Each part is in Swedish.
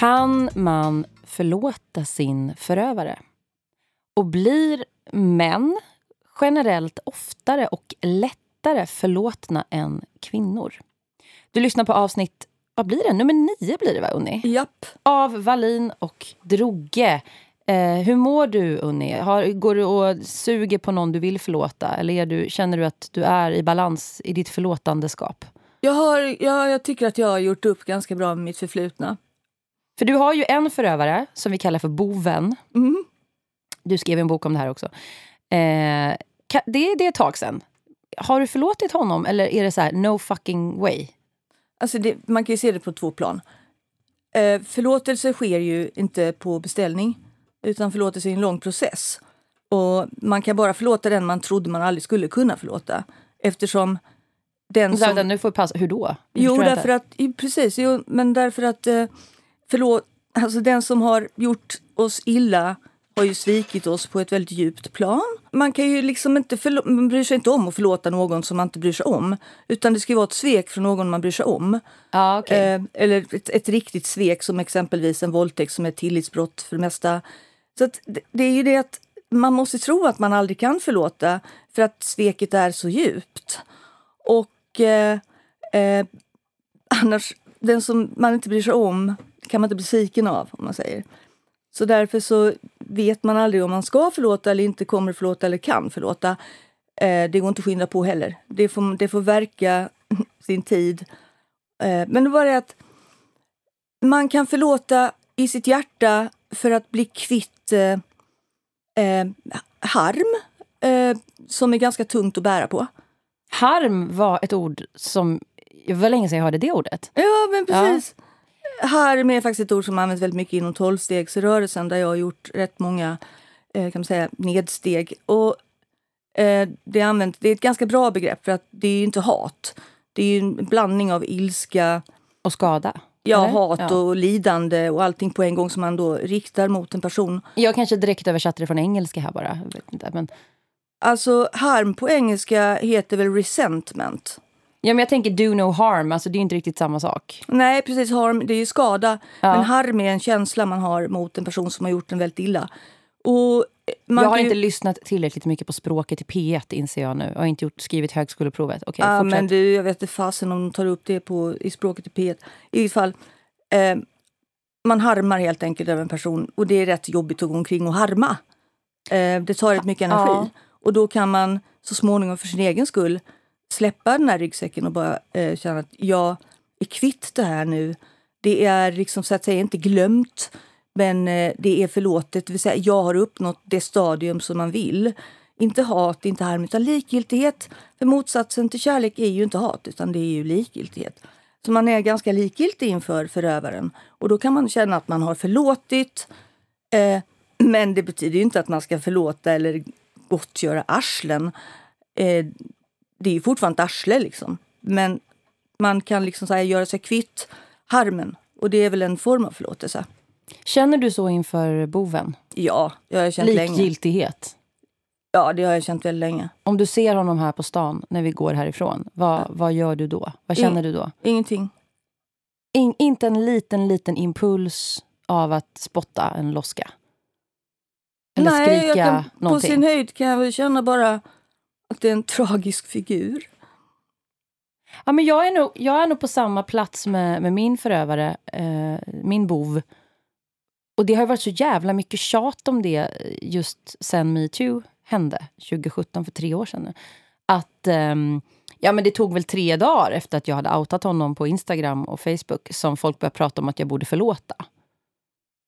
Kan man förlåta sin förövare? Och blir män generellt oftare och lättare förlåtna än kvinnor? Du lyssnar på avsnitt, vad blir det? Nummer nio blir det va, Unni? Japp. Av Wallin och Droge. Eh, hur mår du, Unni? Har, går du och suger på någon du vill förlåta? Eller du, känner du att du är i balans i ditt förlåtandeskap? Jag, har, ja, jag tycker att jag har gjort upp ganska bra med mitt förflutna. För du har ju en förövare som vi kallar för boven. Mm. Du skrev en bok om det här också. Eh, det, det är ett tag sen. Har du förlåtit honom eller är det så här, no fucking way? Alltså det, man kan ju se det på två plan. Eh, förlåtelse sker ju inte på beställning, utan förlåtelse är en lång process. Och man kan bara förlåta den man trodde man aldrig skulle kunna förlåta. Eftersom den som... vänta, nu får vi pausa. Hur då? Jo, därför att, precis, jo, men därför att eh, förlåt, alltså den som har gjort oss illa har ju svikit oss på ett väldigt djupt plan. Man kan ju liksom inte man bryr sig inte om att förlåta någon som man inte bryr sig om. Utan det ska vara ett svek från någon man bryr sig om. Ja, okej. Eh, eller ett, ett riktigt svek som exempelvis en våldtäkt som är ett tillitsbrott för det mesta. Så det, det är ju det att man måste tro att man aldrig kan förlåta för att sveket är så djupt. Och eh, eh, annars, den som man inte bryr sig om kan man inte bli sviken av, om man säger. Så därför så vet man aldrig om man ska förlåta eller inte kommer förlåta eller kan förlåta. Eh, det går inte att skynda på heller. Det får, det får verka sin tid. Eh, men det var det att man kan förlåta i sitt hjärta för att bli kvitt eh, eh, harm eh, som är ganska tungt att bära på. Harm var ett ord som... Det var länge sedan jag hörde det ordet. Ja, men precis. Harm är faktiskt ett ord som används väldigt mycket inom tolvstegsrörelsen där jag har gjort rätt många eh, kan man säga, nedsteg. Och, eh, det, använt, det är ett ganska bra begrepp för att det är ju inte hat. Det är en blandning av ilska, Och skada. ja, eller? hat Ja. och lidande och allting på en gång som man då riktar mot en person. Jag kanske direkt översatte det från engelska här bara. Jag vet inte, men... Alltså harm på engelska heter väl resentment. Ja, men jag tänker do no harm. Alltså, det är inte riktigt samma sak. Nej, precis. Harm, det är ju skada. Ja. Men harm är en känsla man har mot en person som har gjort en väldigt illa. Och eh, man jag har ju- inte lyssnat tillräckligt mycket på språket i P1 inser jag nu. Jag har inte gjort, skrivit högskoleprovet. Okej, Ja, fortsätt. men du, jag vet inte fasen om de tar upp det på, i språket i P1. I vilket fall, eh, man harmar helt enkelt över en person och det är rätt jobbigt att gå omkring och harma. Eh, det tar rätt mycket energi. Ja. Och då kan man så småningom för sin egen skull släppa den här ryggsäcken och bara eh, känna att jag är kvitt det här nu. Det är liksom så att säga inte glömt, men eh, det är förlåtet. Det vill säga, jag har uppnått det stadium som man vill. Inte hat, inte harm, utan likgiltighet. För motsatsen till kärlek är ju inte hat, utan det är ju likgiltighet. Så man är ganska likgiltig inför förövaren. Och då kan man känna att man har förlåtit. Eh, men det betyder ju inte att man ska förlåta eller gottgöra arslen. Eh, det är ju fortfarande ett arsle liksom. Men man kan liksom så här göra sig kvitt harmen. Och det är väl en form av förlåtelse. Känner du så inför boven? Ja, det har jag känt länge. Likgiltighet? Ja, det har jag känt väldigt länge. Om du ser honom här på stan när vi går härifrån, vad, vad gör du då? Vad känner du då? Ingenting. In, inte en liten, liten impuls av att spotta en loska? Eller Nej, skrika jag kan, på någonting? sin höjd kan jag väl känna bara att det är en tragisk figur. Ja, men jag, är nog, jag är nog på samma plats med, med min förövare, eh, min bov. Och det har varit så jävla mycket tjat om det just sen metoo hände 2017, för tre år sedan. nu. Att eh, ja, men det tog väl tre dagar efter att jag hade outat honom på Instagram och Facebook som folk började prata om att jag borde förlåta.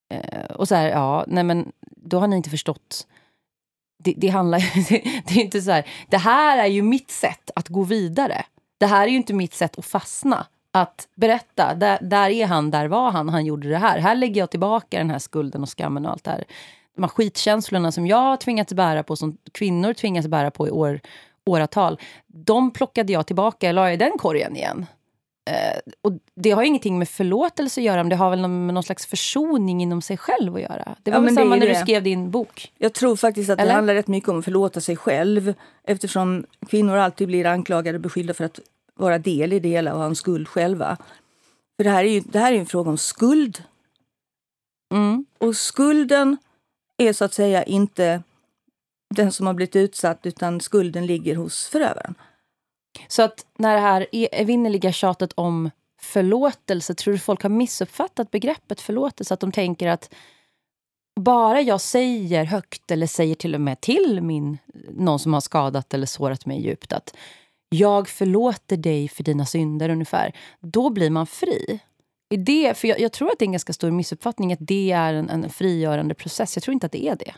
Eh, och så här, ja, nej men då har ni inte förstått. Det, det handlar det är inte så här, det här är ju mitt sätt att gå vidare. Det här är ju inte mitt sätt att fastna. Att berätta, där, där är han, där var han, han gjorde det här. Här lägger jag tillbaka den här skulden och skammen och allt det här. De här skitkänslorna som jag har tvingats bära på, som kvinnor tvingas bära på i år, åratal. De plockade jag tillbaka, jag la i den korgen igen. Eh, och det har ju ingenting med förlåtelse att göra, men det har väl någon, med någon slags försoning inom sig själv att göra. Det var Ja, väl samma när du det. skrev din bok. Jag tror faktiskt att Eller? det handlar rätt mycket om att förlåta sig själv eftersom kvinnor alltid blir anklagade och beskyllda för att vara del i det hela och ha en skuld själva. För det här är ju det här är en fråga om skuld. Mm. Och skulden är så att säga inte den som har blivit utsatt utan skulden ligger hos förövaren. Så att när det här e- evinnerliga tjatet om förlåtelse, tror du folk har missuppfattat begreppet förlåtelse? Att de tänker att bara jag säger högt eller säger till och med till min, någon som har skadat eller sårat mig djupt att jag förlåter dig för dina synder ungefär, då blir man fri. Det, för jag, jag tror att det är en ganska stor missuppfattning att det är en, en frigörande process. Jag tror inte att det är det.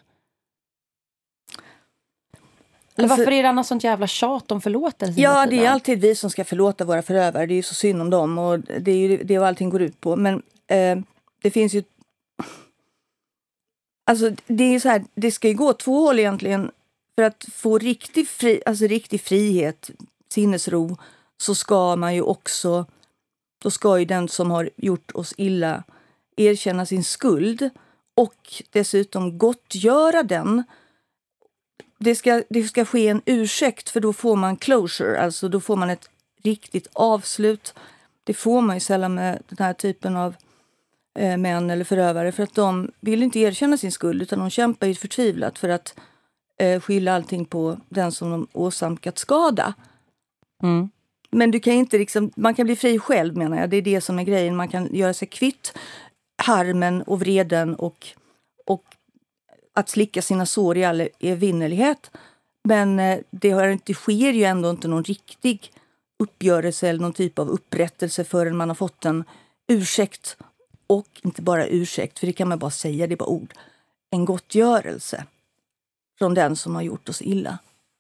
Eller Alltså- varför är det annars sånt jävla tjat om förlåtelse? Ja, det är alltid vi som ska förlåta våra förövare. Det är ju så synd om dem och det är ju det vad allting går ut på. Men eh, det finns ju... Alltså det är så här, det ska ju gå två håll egentligen. För att få riktig, fri, alltså riktig frihet, sinnesro, så ska man ju också... Då ska ju den som har gjort oss illa erkänna sin skuld och dessutom gottgöra den det ska, det ska ske en ursäkt för då får man closure, alltså då får man ett riktigt avslut. Det får man ju sällan med den här typen av eh, män eller förövare för att de vill inte erkänna sin skuld utan de kämpar ju förtvivlat för att eh, skylla allting på den som de åsamkat skada. Mm. Men du kan inte liksom, man kan bli fri själv menar jag. Det är det som är grejen. Man kan göra sig kvitt harmen och vreden och, och att slicka sina sår i all evinnerlighet. Men eh, det, har inte, det sker ju ändå inte någon riktig uppgörelse eller någon typ av upprättelse förrän man har fått en ursäkt. Och inte bara ursäkt, för det kan man bara säga, det är bara ord. En gottgörelse från den som har gjort oss illa.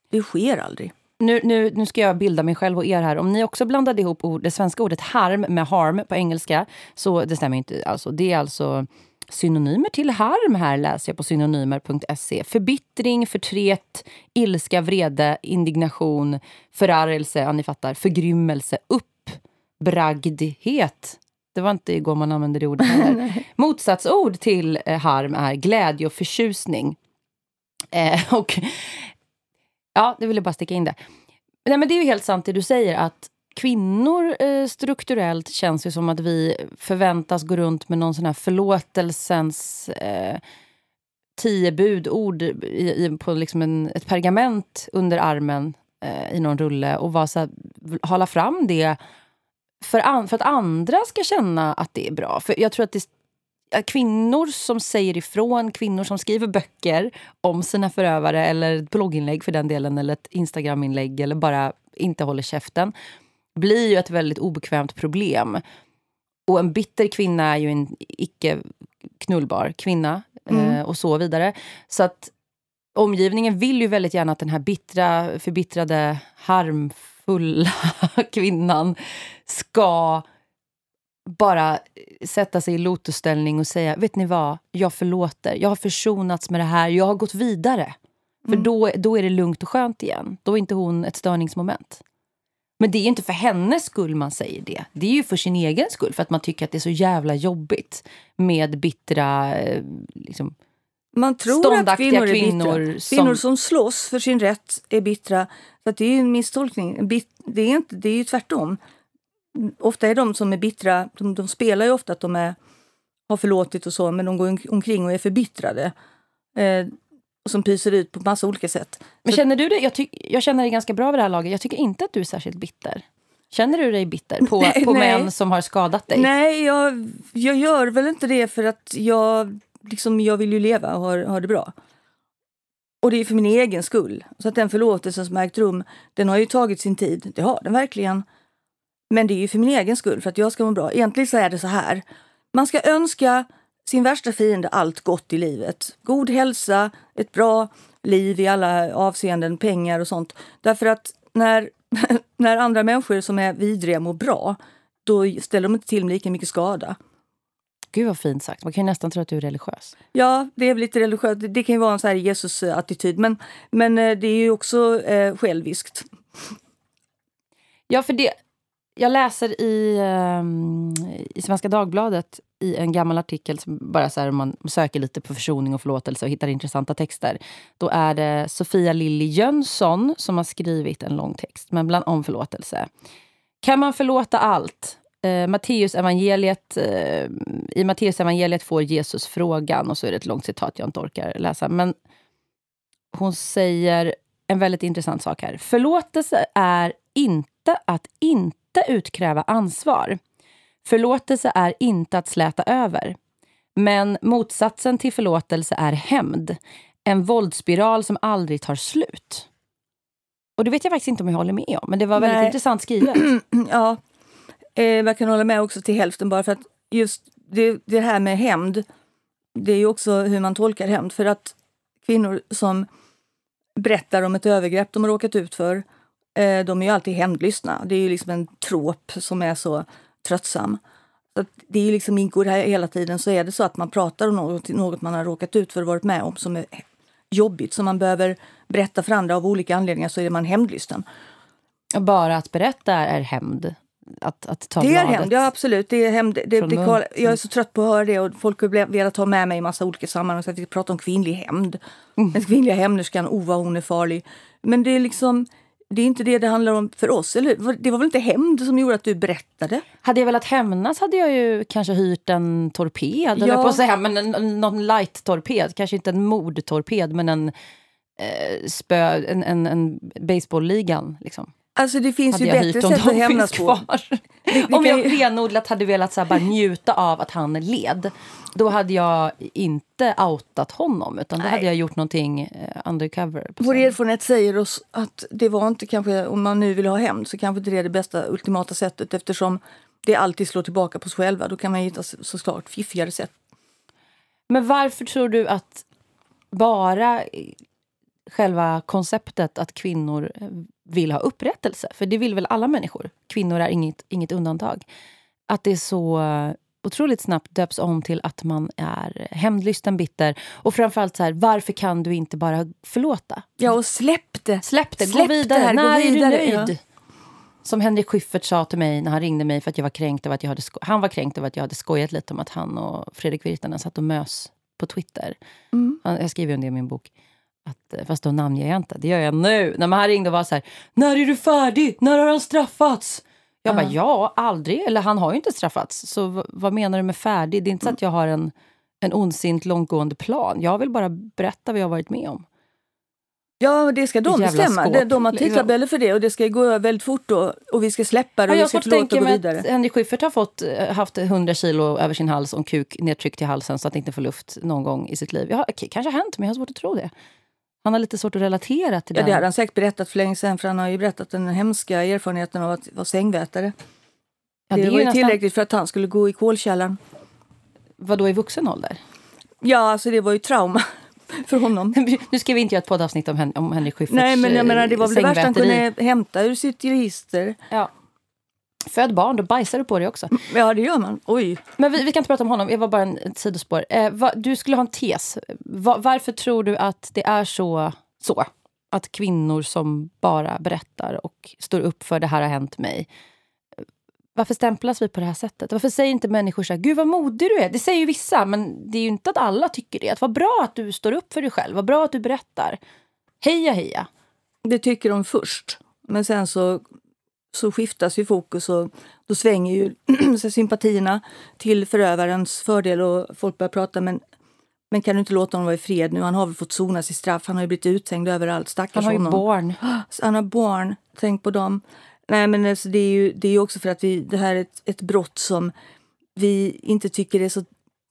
Det sker aldrig. Nu, nu, nu ska jag bilda mig själv och er här. Om ni också blandade ihop ord, det svenska ordet harm med harm på engelska, så det stämmer inte. Alltså, det är alltså synonymer till harm här läser jag på synonymer.se. Förbittring, förtret, ilska, vrede, indignation, förargelse, ja ni fattar, förgrymmelse, uppbragdhet. Det var inte igår man använde det ordet heller. Motsatsord till eh, harm är glädje och förtjusning. Eh, och Ja, det vill jag bara sticka in det. Nej, men det är ju helt sant det du säger att kvinnor eh, strukturellt känns det som att vi förväntas gå runt med någon sån här förlåtelsens eh, tio budord i, i, på liksom en, ett pergament under armen eh, i någon rulle och vara så här, hala fram det för, an, för att andra ska känna att det är bra. För jag tror att det kvinnor som säger ifrån, kvinnor som skriver böcker om sina förövare eller ett blogginlägg för den delen eller ett Instagraminlägg eller bara inte håller käften blir ju ett väldigt obekvämt problem. Och en bitter kvinna är ju en icke knullbar kvinna Mm. eh, och så vidare. Så att omgivningen vill ju väldigt gärna att den här bittra, förbittrade, harmfulla kvinnan ska bara sätta sig i lotusställning och säga, vet ni vad, jag förlåter, jag har försonats med det här, jag har gått vidare. För Mm. då, då är det lugnt och skönt igen. Då är inte hon ett störningsmoment. Men det är ju inte för hennes skull man säger det. Det är ju för sin egen skull, för att man tycker att det är så jävla jobbigt med bittra... eh, Liksom, Man tror att kvinnor är bittra. som- Kvinnor som slåss för sin rätt är bittra. Så att det är ju en misstolkning. Det är, inte, det är ju tvärtom. Ofta är de som är bittra, de, de spelar ju ofta att de är, har förlåtit och så, men de går om- omkring och är förbittrade. Eh, och som pyser ut på massa olika sätt. men Så- känner du det? Jag, tyck, jag känner dig ganska bra vid det här laget. Jag tycker inte att du är särskilt bitter. Känner du dig bitter på, Nej, på nej. män som har skadat dig? Nej, jag, jag gör väl inte det för att jag, liksom, jag vill ju leva och ha, ha det bra. Och det är för min egen skull. Så att den förlåtelsen som har ägt rum, den har ju tagit sin tid. Det har den verkligen. Men det är ju för min egen skull, för att jag ska må bra. Egentligen så är det så här. Man ska önska sin värsta fiende allt gott i livet. God hälsa, ett bra liv i alla avseenden, pengar och sånt. Därför att när, när andra människor som är vidriga mår bra, då ställer de inte till med lika mycket skada. Gud vad fint sagt. Man kan ju nästan tro att du är religiös. Ja, det är lite religiöst. Det kan ju vara en sån här Jesus-attityd, men, men eh, det är ju också eh, själviskt. Ja, för det... Jag läser i, ehm, i Svenska Dagbladet i en gammal artikel, som bara så här, om man söker lite på försoning och förlåtelse och hittar intressanta texter. Då är det Sofia Lilly Jönsson som har skrivit en lång text men bland, om förlåtelse. Kan man förlåta allt? eh, Matteus evangeliet, eh, i Matteus evangeliet får Jesus frågan, och så är det ett långt citat jag inte orkar läsa. Men hon säger en väldigt intressant sak här. Förlåtelse är inte att inte utkräva ansvar. Förlåtelse är inte att släta över. Men motsatsen till förlåtelse är hämnd. En våldsspiral som aldrig tar slut. Och det vet jag faktiskt inte om jag håller med om, men det var väldigt Nej. intressant skrivet. Ja, eh, jag kan hålla med också till hälften bara för att just det, det här med hämnd, det är ju också hur man tolkar hämnd. För att kvinnor som berättar om ett övergrepp de har råkat ut för, de är ju alltid hämndlystna. Det är ju liksom en trop som är så tröttsam. Så det är ju liksom ingår här hela tiden så är det så att man pratar om något, något man har råkat ut för och varit med om som är jobbigt, som man behöver berätta för andra av olika anledningar så är man hämndlysten. Bara att berätta är hämnd. Att, att ta Det är hämnd, ja absolut. Det är hämnd. Det, det, mun. jag är så trött på att höra det och folk har velat ha med mig i massa olika sammanhang så att vi pratar om kvinnlig hämnd. Mm. Den kvinnliga hämnderskan, oh vad hon är farlig. Men det är liksom, det är inte det det handlar om för oss, eller? Det var väl inte hämnd som gjorde att du berättade? Hade jag velat hämnas hade jag ju kanske hyrt en torped, Ja. på att säga, men en, en- någon light-torped. Kanske inte en mordtorped, men en eh, spö, en, en, en baseballligan. Liksom. Alltså det finns Hade ju bättre sätt att hämnas på. Om jag renodlat hade velat så bara njuta av att han led, då hade jag inte outat honom, utan då Nej. hade jag gjort någonting eh, undercover. Vår erfarenhet säger oss att det var inte kanske, om man nu vill ha hämnd, så kanske inte det är det bästa ultimata sättet eftersom det alltid slår tillbaka på sig själva. Då kan man hitta så- såklart fiffigare sätt. Men varför tror du att bara själva konceptet att kvinnor eh, vill ha upprättelse, för det vill väl alla människor, kvinnor är inget, inget undantag, att det så eh, otroligt snabbt döps om till att man är hämndlysten, bitter och framförallt så här, varför kan du inte bara förlåta? Ja, och släpp det! Släpp det, Släpp gå vidare, det här, gå när är vidare, du ja. nöjd? Som Henrik Schyffert sa till mig när han ringde mig för att jag var kränkt över att jag hade han var kränkt över att jag hade skojat lite om att han och Fredrik Virtanen satt och mös på Twitter. Mm. Jag skriver om det i min bok. Att, eh, fast då namnger jag inte. Det gör jag nu. När man ringde och var så här, när är du färdig? När har han straffats? Jag bara, ja, aldrig. Eller han har ju inte straffats. Så vad menar du med färdig? Det är inte så att jag har en, en ondsint långtgående plan. Jag vill bara berätta vad jag har varit med om. Ja, det ska de bestämma. skåp, De- har liksom. tidtabeller för det och det ska gå väldigt fort då, och vi ska släppa det och Ja, vi ska förlåta och gå vidare. att Henrik Schyffert har fått, eh, haft 100 kilo över sin hals och en kuk nedtryckt i halsen så att det inte får luft någon gång i sitt liv. Ja, okej, kanske har hänt, men jag har svårt att tro det. Han har lite svårt att relatera till Ja, den. det hade han säkert berättat för länge sedan för han har ju berättat den hemska erfarenheten av att vara sängvätare. Ja, det, det var ju nästan, tillräckligt för att han skulle gå i kolkällaren. Vadå i vuxen ålder? Ja, alltså det var ju trauma för honom. nu ska vi inte göra ett poddavsnitt om, Hen om Henrik Schyfferts Nej, men jag menar, det var väl det värsta han kunde hämta ur sitt register. Ja. Föd barn, då bajsar du på det också. Ja, det gör man. Oj. Men vi, vi kan inte prata om honom, det var bara en, ett sidospår. Eh, va, du skulle ha en tes. Va, varför tror du att det är så, så? Att kvinnor som bara berättar och står upp för det här har hänt mig. Varför stämplas vi på det här sättet? Varför säger inte människor så här, gud vad modig du är? Det säger ju vissa, men det är ju inte att alla tycker det. Att vad bra att du står upp för dig själv, vad bra att du berättar. Heja heja! Det tycker de först. Men sen så, så skiftas ju fokus och då svänger ju sympatierna till förövarens fördel och folk börjar prata men, men kan du inte låta honom vara i fred nu? Han har väl fått sona sitt straff. Han har ju blivit uthängd överallt. Stackars Han har ju honom. barn. Han har barn. Tänk på dem. Nej, men alltså, det är ju det är också för att vi, det här är ett, ett brott som vi inte tycker är så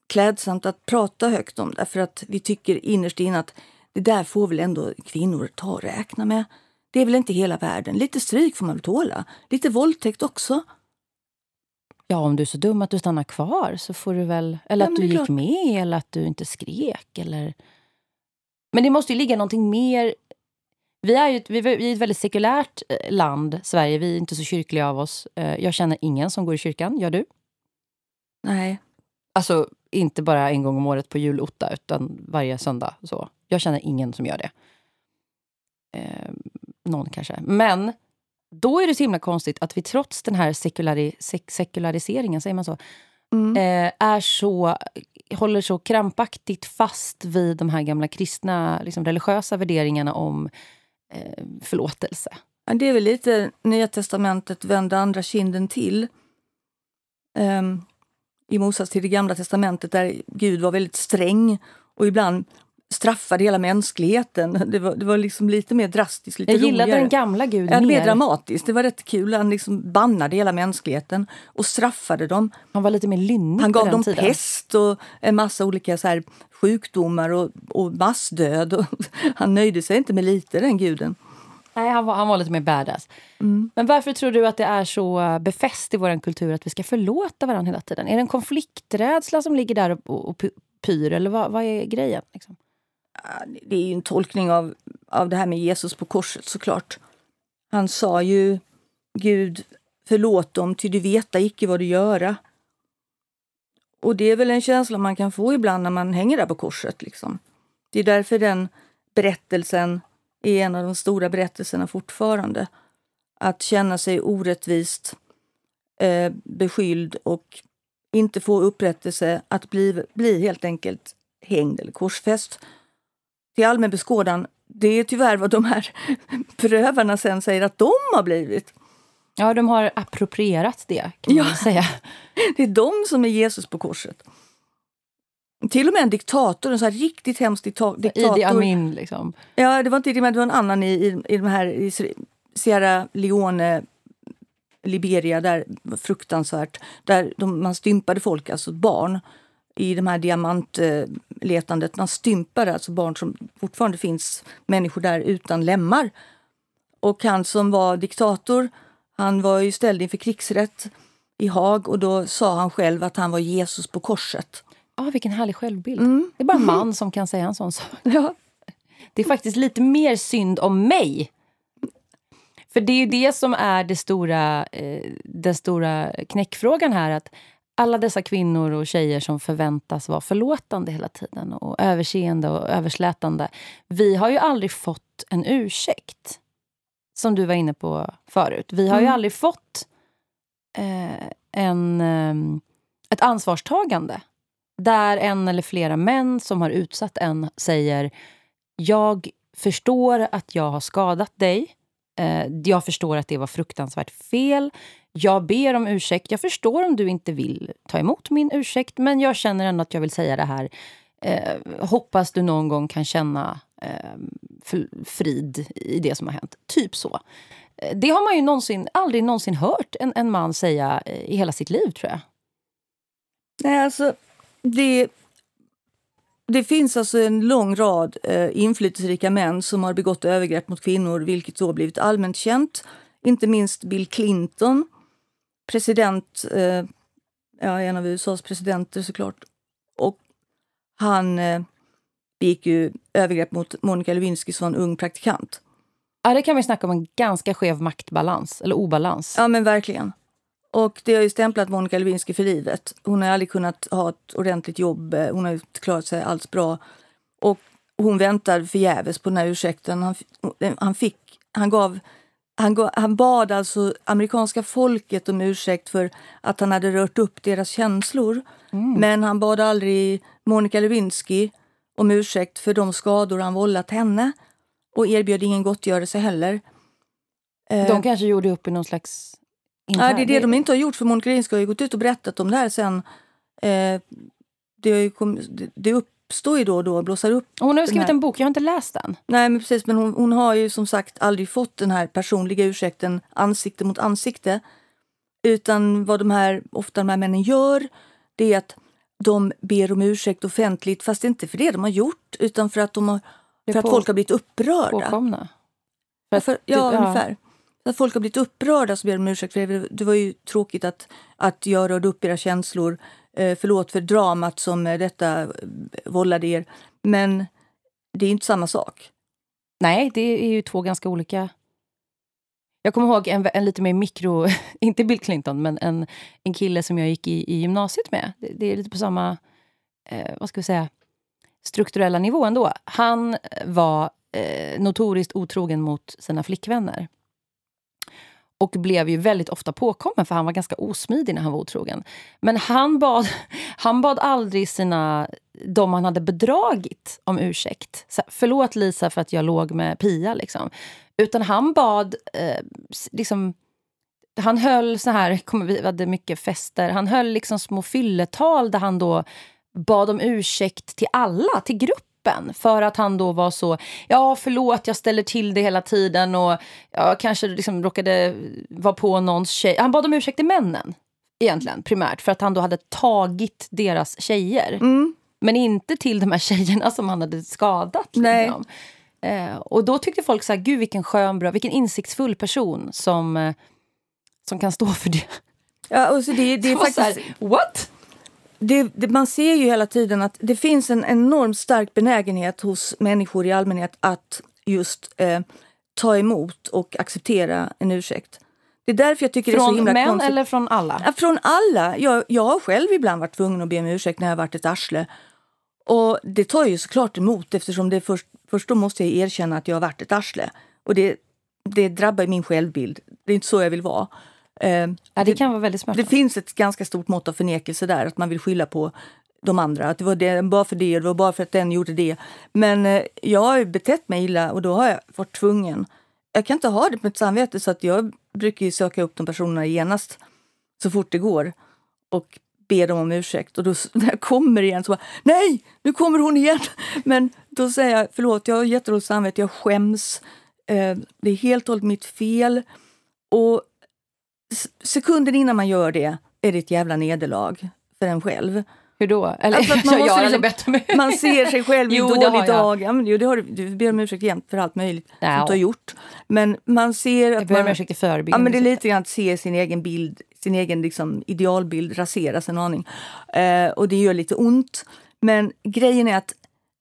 klädsamt att prata högt om. Därför att vi tycker innerst inne att det där får väl ändå kvinnor ta och räkna med. Det är väl inte hela världen. Lite stryk får man väl tåla. Lite våldtäkt också. Ja, om du är så dum att du stannar kvar så får du väl... Eller Ja, att du gick klart. med eller att du inte skrek. Eller... Men det måste ju ligga någonting mer... Vi är ju ett, vi är ett väldigt sekulärt eh, land, Sverige. Vi är inte så kyrkliga av oss. Eh, Jag känner ingen som går i kyrkan. Gör du? Nej. Alltså, inte bara en gång om året på julotta, utan varje söndag. Så. Jag känner ingen som gör det. Någon kanske. Men då är det så himla konstigt att vi trots den här sekulari, sek, sekulariseringen, säger man så? Mm. eh, är så, håller så krampaktigt fast vid de här gamla kristna liksom religiösa värderingarna om eh, förlåtelse. Det är väl lite Nya testamentet vända andra kinden till. Um, I motsats till det gamla testamentet där Gud var väldigt sträng och ibland straffade hela mänskligheten. Det var, det var liksom lite mer drastiskt, lite Jag gillade roligare. den gamla guden Ja, mer. mer dramatiskt. Det var rätt kul. Han liksom bannade hela mänskligheten och straffade dem. Han var lite mer lynnig Han gav dem tiden. pest och en massa olika så här, sjukdomar och, och massdöd. Och han nöjde sig inte med lite, den guden. Nej, han var, han var lite mer badass. Mm. Men varför tror du att det är så eh, befäst i vår kultur att vi ska förlåta varandra hela tiden? Är det en konflikträdsla som ligger där och, och, och pyr? Eller vad, vad är grejen? Liksom? Det är ju en tolkning av, av det här med Jesus på korset såklart. Han sa ju Gud, förlåt dem, ty du veta icke vad du göra. Och det är väl en känsla man kan få ibland när man hänger där på korset. Liksom. Det är därför den berättelsen är en av de stora berättelserna fortfarande. Att känna sig orättvist eh, beskylld och inte få upprättelse, att bli, bli helt enkelt hängd eller korsfäst. Till allmän beskådan, det är tyvärr vad de här prövarna sen säger att de har blivit. Ja, de har approprierat det, kan man Ja. säga. Det är de som är Jesus på korset. Till och med en diktator, en så riktigt hemsk dikta- diktator. Idi Amin, liksom. Ja, det var inte Idi Amin, det var en annan i, i, i de här i Sierra Leone, Liberia, där fruktansvärt. Där de, man stympade folk, alltså barn, i de här diamantletandet. Man stympade alltså barn som fortfarande finns människor där utan lemmar. Och han som var diktator, han var ju ställd inför krigsrätt i Haag och då sa han själv att han var Jesus på korset. Ah, vilken härlig självbild. Mm. Det är bara en man som kan säga en sån sak. Ja. Det är faktiskt lite mer synd om mig. För det är ju det som är det stora, eh, den stora knäckfrågan här. Att alla dessa kvinnor och tjejer som förväntas vara förlåtande hela tiden och överseende och överslätande. Vi har ju aldrig fått en ursäkt. Som du var inne på förut. Vi har ju Mm. aldrig fått eh, en, eh, ett ansvarstagande. Där en eller flera män som har utsatt en säger jag förstår att jag har skadat dig. Eh, jag förstår att det var fruktansvärt fel. Jag ber om ursäkt. Jag förstår om du inte vill ta emot min ursäkt men jag känner ändå att jag vill säga det här. Eh, hoppas du någon gång kan känna eh, frid i det som har hänt. Typ så. Eh, det har man ju någonsin, aldrig någonsin hört en, en man säga eh, i hela sitt liv, tror jag. Nej, alltså det, det finns alltså en lång rad eh, inflytelserika män som har begått övergrepp mot kvinnor, vilket då blivit allmänt känt. Inte minst Bill Clinton, president, eh, ja, en av USAs presidenter såklart. Och han eh, begick ju övergrepp mot Monica Lewinsky som var en ung praktikant. Ja, det kan vi snacka om en ganska skev maktbalans, eller obalans. Ja, men verkligen. Och det har ju stämplat Monica Lewinsky för livet. Hon har aldrig kunnat ha ett ordentligt jobb. eh, Hon har inte klarat sig alls bra. Och hon väntar förgäves på den här ursäkten. Han, f- han fick, han gav, han, gav, han bad alltså amerikanska folket om ursäkt för att han hade rört upp deras känslor. Men han bad aldrig Monica Lewinsky om ursäkt för de skador han vållat henne och erbjöd ingen gottgörelse heller. Eh, De kanske gjorde upp i någon slags... Ja, det är det de inte har gjort för Monica har ju gått ut och berättat om det här sen. Eh, det, kom, det, det uppstår ju då och då, blossar upp. Hon har skrivit här- en bok, jag har inte läst den. Nej men precis, men hon, hon har ju som sagt aldrig fått den här personliga ursäkten ansikte mot ansikte. Utan vad de här, ofta de här männen gör, det är att de ber om ursäkt offentligt, fast inte för det de har gjort, utan för att, de har, för att på- folk har blivit upprörda. Påkomna. Ja, för, ja, ja. ungefär. När att folk har blivit upprörda så ber de om ursäkt. För det, det var ju tråkigt att, att jag rörde upp era känslor. Eh, förlåt för dramat som eh, detta eh, vållade er. Men det är inte samma sak. Nej, det är ju två ganska olika... Jag kommer ihåg en, en lite mer mikro... Inte Bill Clinton, men en, en kille som jag gick i, i gymnasiet med. Det, det är lite på samma eh, vad ska vi säga, strukturella nivå ändå. Han var eh, notoriskt otrogen mot sina flickvänner. Och blev ju väldigt ofta påkommen, för han var ganska osmidig när han var otrogen. Men han bad, han bad aldrig sina, de han hade bedragit om ursäkt. Så, Förlåt Lisa för att jag låg med Pia. Liksom. Utan han bad eh, liksom, han höll så här, vi hade mycket fester, han höll liksom små fylletal där han då bad om ursäkt till alla, till gruppen. För att han då var så, ja förlåt jag ställer till det hela tiden och jag kanske liksom råkade vara på någons tjej. Han bad om ursäkt till männen egentligen primärt för att han då hade tagit deras tjejer. Mm. Men inte till de här tjejerna som han hade skadat. Liksom. Eh, och då tyckte folk så här, gud vilken skön, bra, vilken insiktsfull person som, eh, som kan stå för det. Ja, och så det, det är så faktiskt, här, what? Det, det, man ser ju hela tiden att det finns en enormt stark benägenhet hos människor i allmänhet att just eh, ta emot och acceptera en ursäkt. Det är därför jag tycker det är så Från himla män konstigt. eller från alla? Ja, från alla. Jag, jag har själv ibland varit tvungen att be om ursäkt när jag varit ett arsle. Och det tar ju såklart emot eftersom det först, först då måste jag erkänna att jag har varit ett arsle. Och det, det drabbar min självbild. Det är inte så jag vill vara. Eh, Ja, det kan vara väldigt det smärtsamt. finns ett ganska stort mått av förnekelse där, att man vill skylla på de andra. Att det var det, bara för det, det var bara för att den gjorde det. Men eh, jag har betett mig illa och då har jag varit tvungen. Jag kan inte ha det på mitt samvete så att jag brukar söka upp de personerna genast så fort det går och be dem om ursäkt. Och då när jag kommer igen så bara, nej, nu kommer hon igen. Men då säger jag, förlåt, jag har jättedåligt samvete, jag skäms. Eh, det är helt och hållet mitt fel. Och sekunden innan man gör det är det ett jävla nederlag för en själv. Hur då? Eller, Alltså man jag måste liksom- bett om Man ser sig själv i Jo, en dålig jag. dag. Ja, men, jo, det har du, ber om ursäkt jämt för allt möjligt som Ja. du har gjort. Men man ser Jag att ber om ursäkt i Ja, förebyggande men det är lite grann att se sin egen bild, sin egen liksom, idealbild raseras en aning. Eh, och det gör lite ont. Men grejen är att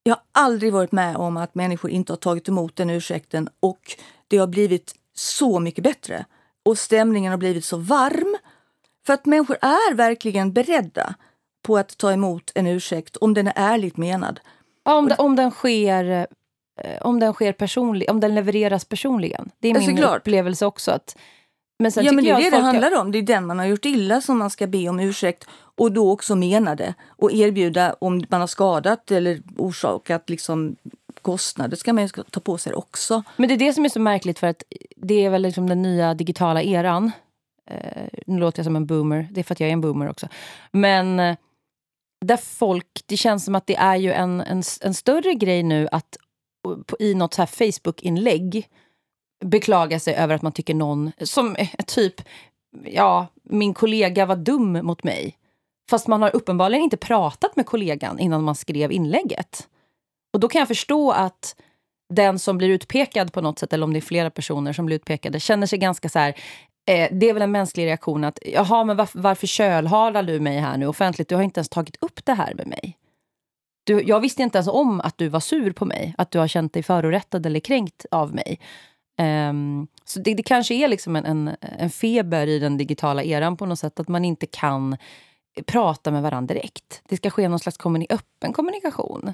jag har aldrig varit med om att människor inte har tagit emot den ursäkten och det har blivit så mycket bättre. Och stämningen har blivit så varm. För att människor är verkligen beredda på att ta emot en ursäkt om den är ärligt menad. Ja, om, den, om den sker eh, om den sker personlig, om den levereras personligen. Det är min såklart. upplevelse också. Att, men sen ja, men det är det det har- handlar om. Det är den man har gjort illa som man ska be om ursäkt och då också mena det. Och erbjuda om man har skadat eller orsakat liksom kostnader ska man ju ta på sig också. Men det är det som är så märkligt för att det är väl liksom den nya digitala eran. Eh, nu låter jag som en boomer, det är för att jag är en boomer också. Men eh, där folk, det känns som att det är ju en, en, en större grej nu att eh, på, i något så Facebook-inlägg beklaga sig över att man tycker någon, som eh, typ, ja, min kollega var dum mot mig. Fast man har uppenbarligen inte pratat med kollegan innan man skrev inlägget. Och då kan jag förstå att den som blir utpekad på något sätt, eller om det är flera personer som blir utpekade, känner sig ganska så här... Eh, det är väl en mänsklig reaktion att jaha, men varför, varför kölhalar du mig här nu offentligt? Du har inte ens tagit upp det här med mig. Du, jag visste inte ens om att du var sur på mig, att du har känt dig förorättad eller kränkt av mig. Um, så det, det kanske är liksom en, en, en feber i den digitala eran på något sätt, att man inte kan prata med varandra direkt. Det ska ske någon slags kommuni- öppen kommunikation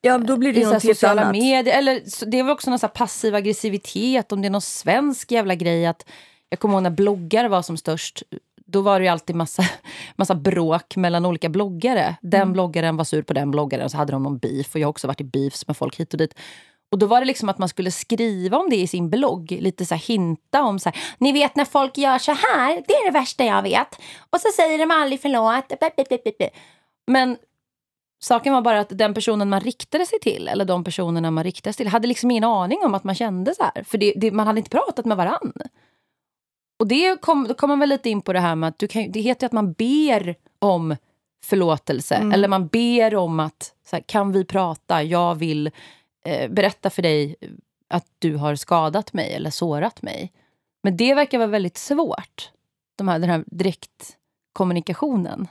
Ja, då blir det helt sociala annat. medier. Eller, det är väl också någon så passiv aggressivitet, om det är någon svensk jävla grej. att Jag kommer ihåg när bloggar var som störst. Då var det ju alltid massa, massa bråk mellan olika bloggare. Den Mm. bloggaren var sur på den bloggaren och så hade de någon beef. Och jag har också varit i beefs med folk hit och dit. Och då var det liksom att man skulle skriva om det i sin blogg. Lite så här hinta om så här, ni vet när folk gör så här, det är det värsta jag vet. Och så säger de aldrig förlåt. Men Saken var bara att den personen man riktade sig till, eller de personerna man riktade sig till, hade liksom ingen aning om att man kände så här. För det, det, man hade inte pratat med varann. Och det kom, då kommer man väl lite in på det här med att du kan, det heter ju att man ber om förlåtelse. Mm. Eller man ber om att, så här, kan vi prata? Jag vill eh, berätta för dig att du har skadat mig eller sårat mig. Men det verkar vara väldigt svårt, de här, den här direktkommunikationen.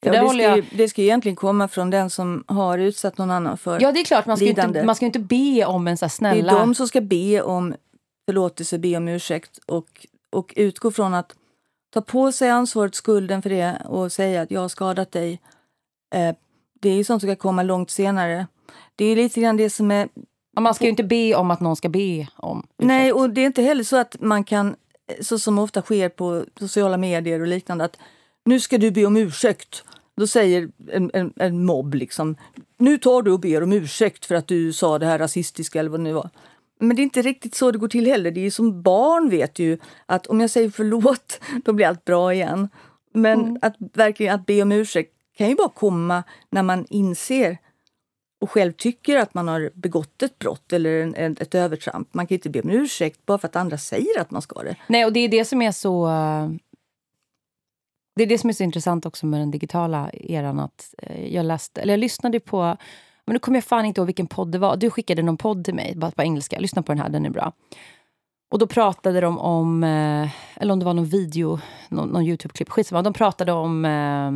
Ja, det, ska ju, det ska ju egentligen komma från den som har utsatt någon annan för. Ja, det är klart. Man ska, ju inte, lidande. man ska inte be om en så här det snälla... är de som ska be om förlåtelse, be om ursäkt och, och utgå från att ta på sig ansvaret, skulden för det och säga att jag har skadat dig. Eh, det är ju sånt som ska komma långt senare. Det är lite grann det som är Ja, man ska ju inte be om att någon ska be om ursäkt. Nej, och det är inte heller så att man kan, så som ofta sker på sociala medier och liknande, att nu ska du be om ursäkt. Då säger en, en, en mobb liksom, nu tar du och ber om ursäkt för att du sa det här rasistiska eller vad det nu var. Men det är inte riktigt så det går till heller. Det är som barn vet ju att om jag säger förlåt, då blir allt bra igen. Men mm. att verkligen att be om ursäkt kan ju bara komma när man inser och själv tycker att man har begått ett brott eller en, en, ett övertramp. Man kan inte be om ursäkt bara för att andra säger att man ska det. Nej, och det är det som är så... Det är det som är så intressant också med den digitala eran. Att eh, jag, läste, eller jag lyssnade på... Men nu kommer jag fan inte ihåg vilken podd det var. Du skickade någon podd till mig, bara på engelska. Lyssna på den här, den är bra. Och då pratade de om, eh, eller om det var någon video, någon, någon Youtube-klipp, skitsamma. De pratade om eh,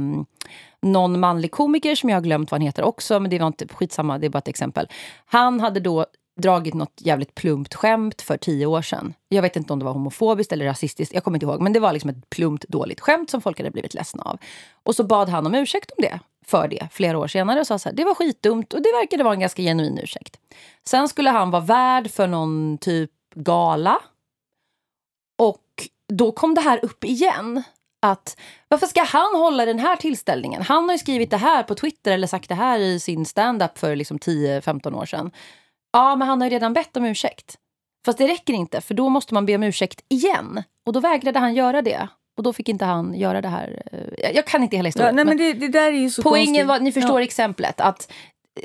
någon manlig komiker som jag har glömt vad han heter också, men det var inte skitsamma, det är bara ett exempel. Han hade då dragit något jävligt plumpt skämt för tio år sedan. Jag vet inte om det var homofobiskt eller rasistiskt, jag kommer inte ihåg. Men det var liksom ett plumpt dåligt skämt som folk hade blivit ledsna av. Och så bad han om ursäkt om det, för det, flera år senare. Och sa så här, det var skitdumt och det verkade vara en ganska genuin ursäkt. Sen skulle han vara värd för någon typ gala. Och då kom det här upp igen att varför ska han hålla den här tillställningen? Han har ju skrivit det här på Twitter eller sagt det här i sin stand-up för liksom 10-15 år sedan. Ja, men han har ju redan bett om ursäkt. Fast det räcker inte, för då måste man be om ursäkt igen. Och då vägrade han göra det. Och då fick inte han göra det här. Jag, jag kan inte hela historien. Ja, nej, men det, det, där är ju så Poängen konstigt. var, ni förstår ja. exemplet. Att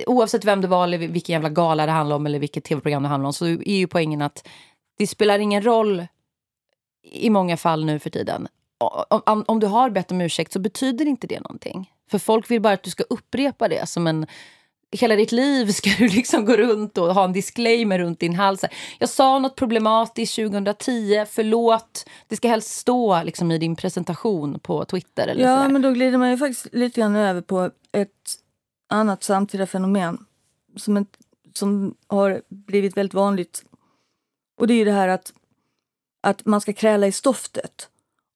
oavsett vem det var eller vilken jävla gala det handlade om eller vilket tv-program det handlade om så är ju poängen att det spelar ingen roll i många fall nu för tiden om, om, du har bett om ursäkt så betyder inte det någonting. För folk vill bara att du ska upprepa det som en... Hela ditt liv ska du liksom gå runt och ha en disclaimer runt din hals. Jag sa något problematiskt 2010, förlåt. Det ska helst stå liksom i din presentation på Twitter. Eller ja, sådär. men då glider man ju faktiskt lite grann över på ett annat samtida fenomen som, ett, som har blivit väldigt vanligt. Och det är ju det här att, att man ska kräla i stoftet.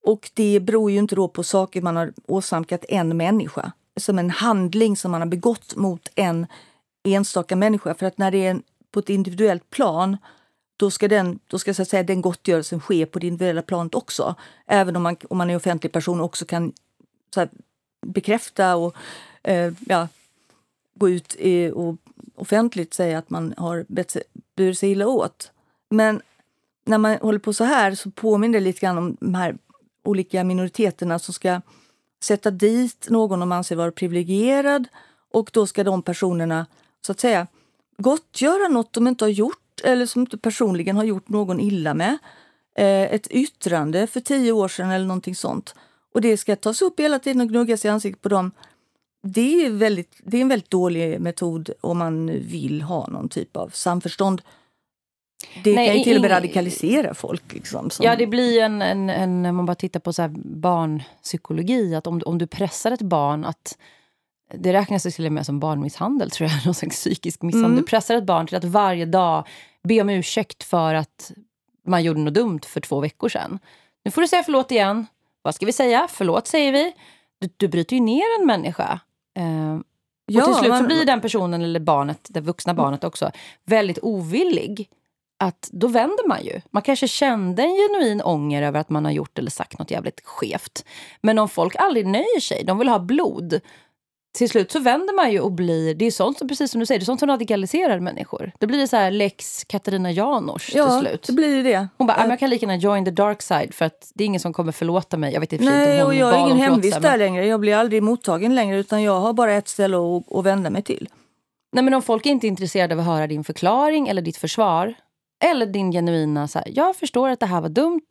Och det beror ju inte då på saker man har åsamkat en människa. Som en handling som man har begått mot en enstaka människa. För att när det är på ett individuellt plan då ska, den, då ska så att säga, den gottgörelsen ske på det individuella planet också. Även om man, om man är offentlig person också kan här, bekräfta och eh, ja, gå ut i, och offentligt säga att man har burit sig illa åt. Men när man håller på så här så påminner det lite grann om de här olika minoriteterna som ska sätta dit någon de anser vara privilegierad och då ska de personerna så att säga gottgöra något de inte har gjort eller som inte personligen har gjort någon illa med. Eh, ett yttrande för tio år sedan eller någonting sånt. Och det ska tas upp hela tiden och gnuggas i ansiktet på dem. Det är, väldigt, det är en väldigt dålig metod om man vill ha någon typ av samförstånd. Det Nej, kan ju till och med radikalisera folk. Liksom, som... Ja, det blir en, en, en... Om man bara tittar på så barnpsykologi. Att om, om du pressar ett barn att... Det räknas till och med som barnmisshandel, tror jag. Någon slags psykisk misshandel. Mm. Du pressar ett barn till att varje dag be om ursäkt för att man gjorde något dumt för två veckor sedan. Nu får du säga förlåt igen. Vad ska vi säga? Förlåt, säger vi. Du, du bryter ju ner en människa. Eh, och till slut så blir den personen, eller barnet, det vuxna barnet också, väldigt ovillig att då vänder man ju. Man kanske kände en genuin ånger över att man har gjort eller sagt något jävligt skevt. Men om folk aldrig nöjer sig, de vill ha blod. Till slut så vänder man ju och blir, det är sånt som, precis som du säger, det är sånt som radikaliserar människor. Då blir det så här lex Katarina Janouch ja, till slut. det blir det. Hon bara, jag kan lika gärna join the dark side för att det är ingen som kommer förlåta mig. Jag vet inte Nej, och jag har ingen hemvist där längre. Jag blir aldrig mottagen längre utan jag har bara ett ställe att, att vända mig till. Nej men om folk är inte är intresserade av att höra din förklaring eller ditt försvar eller din genuina, så här, jag förstår att det här var dumt,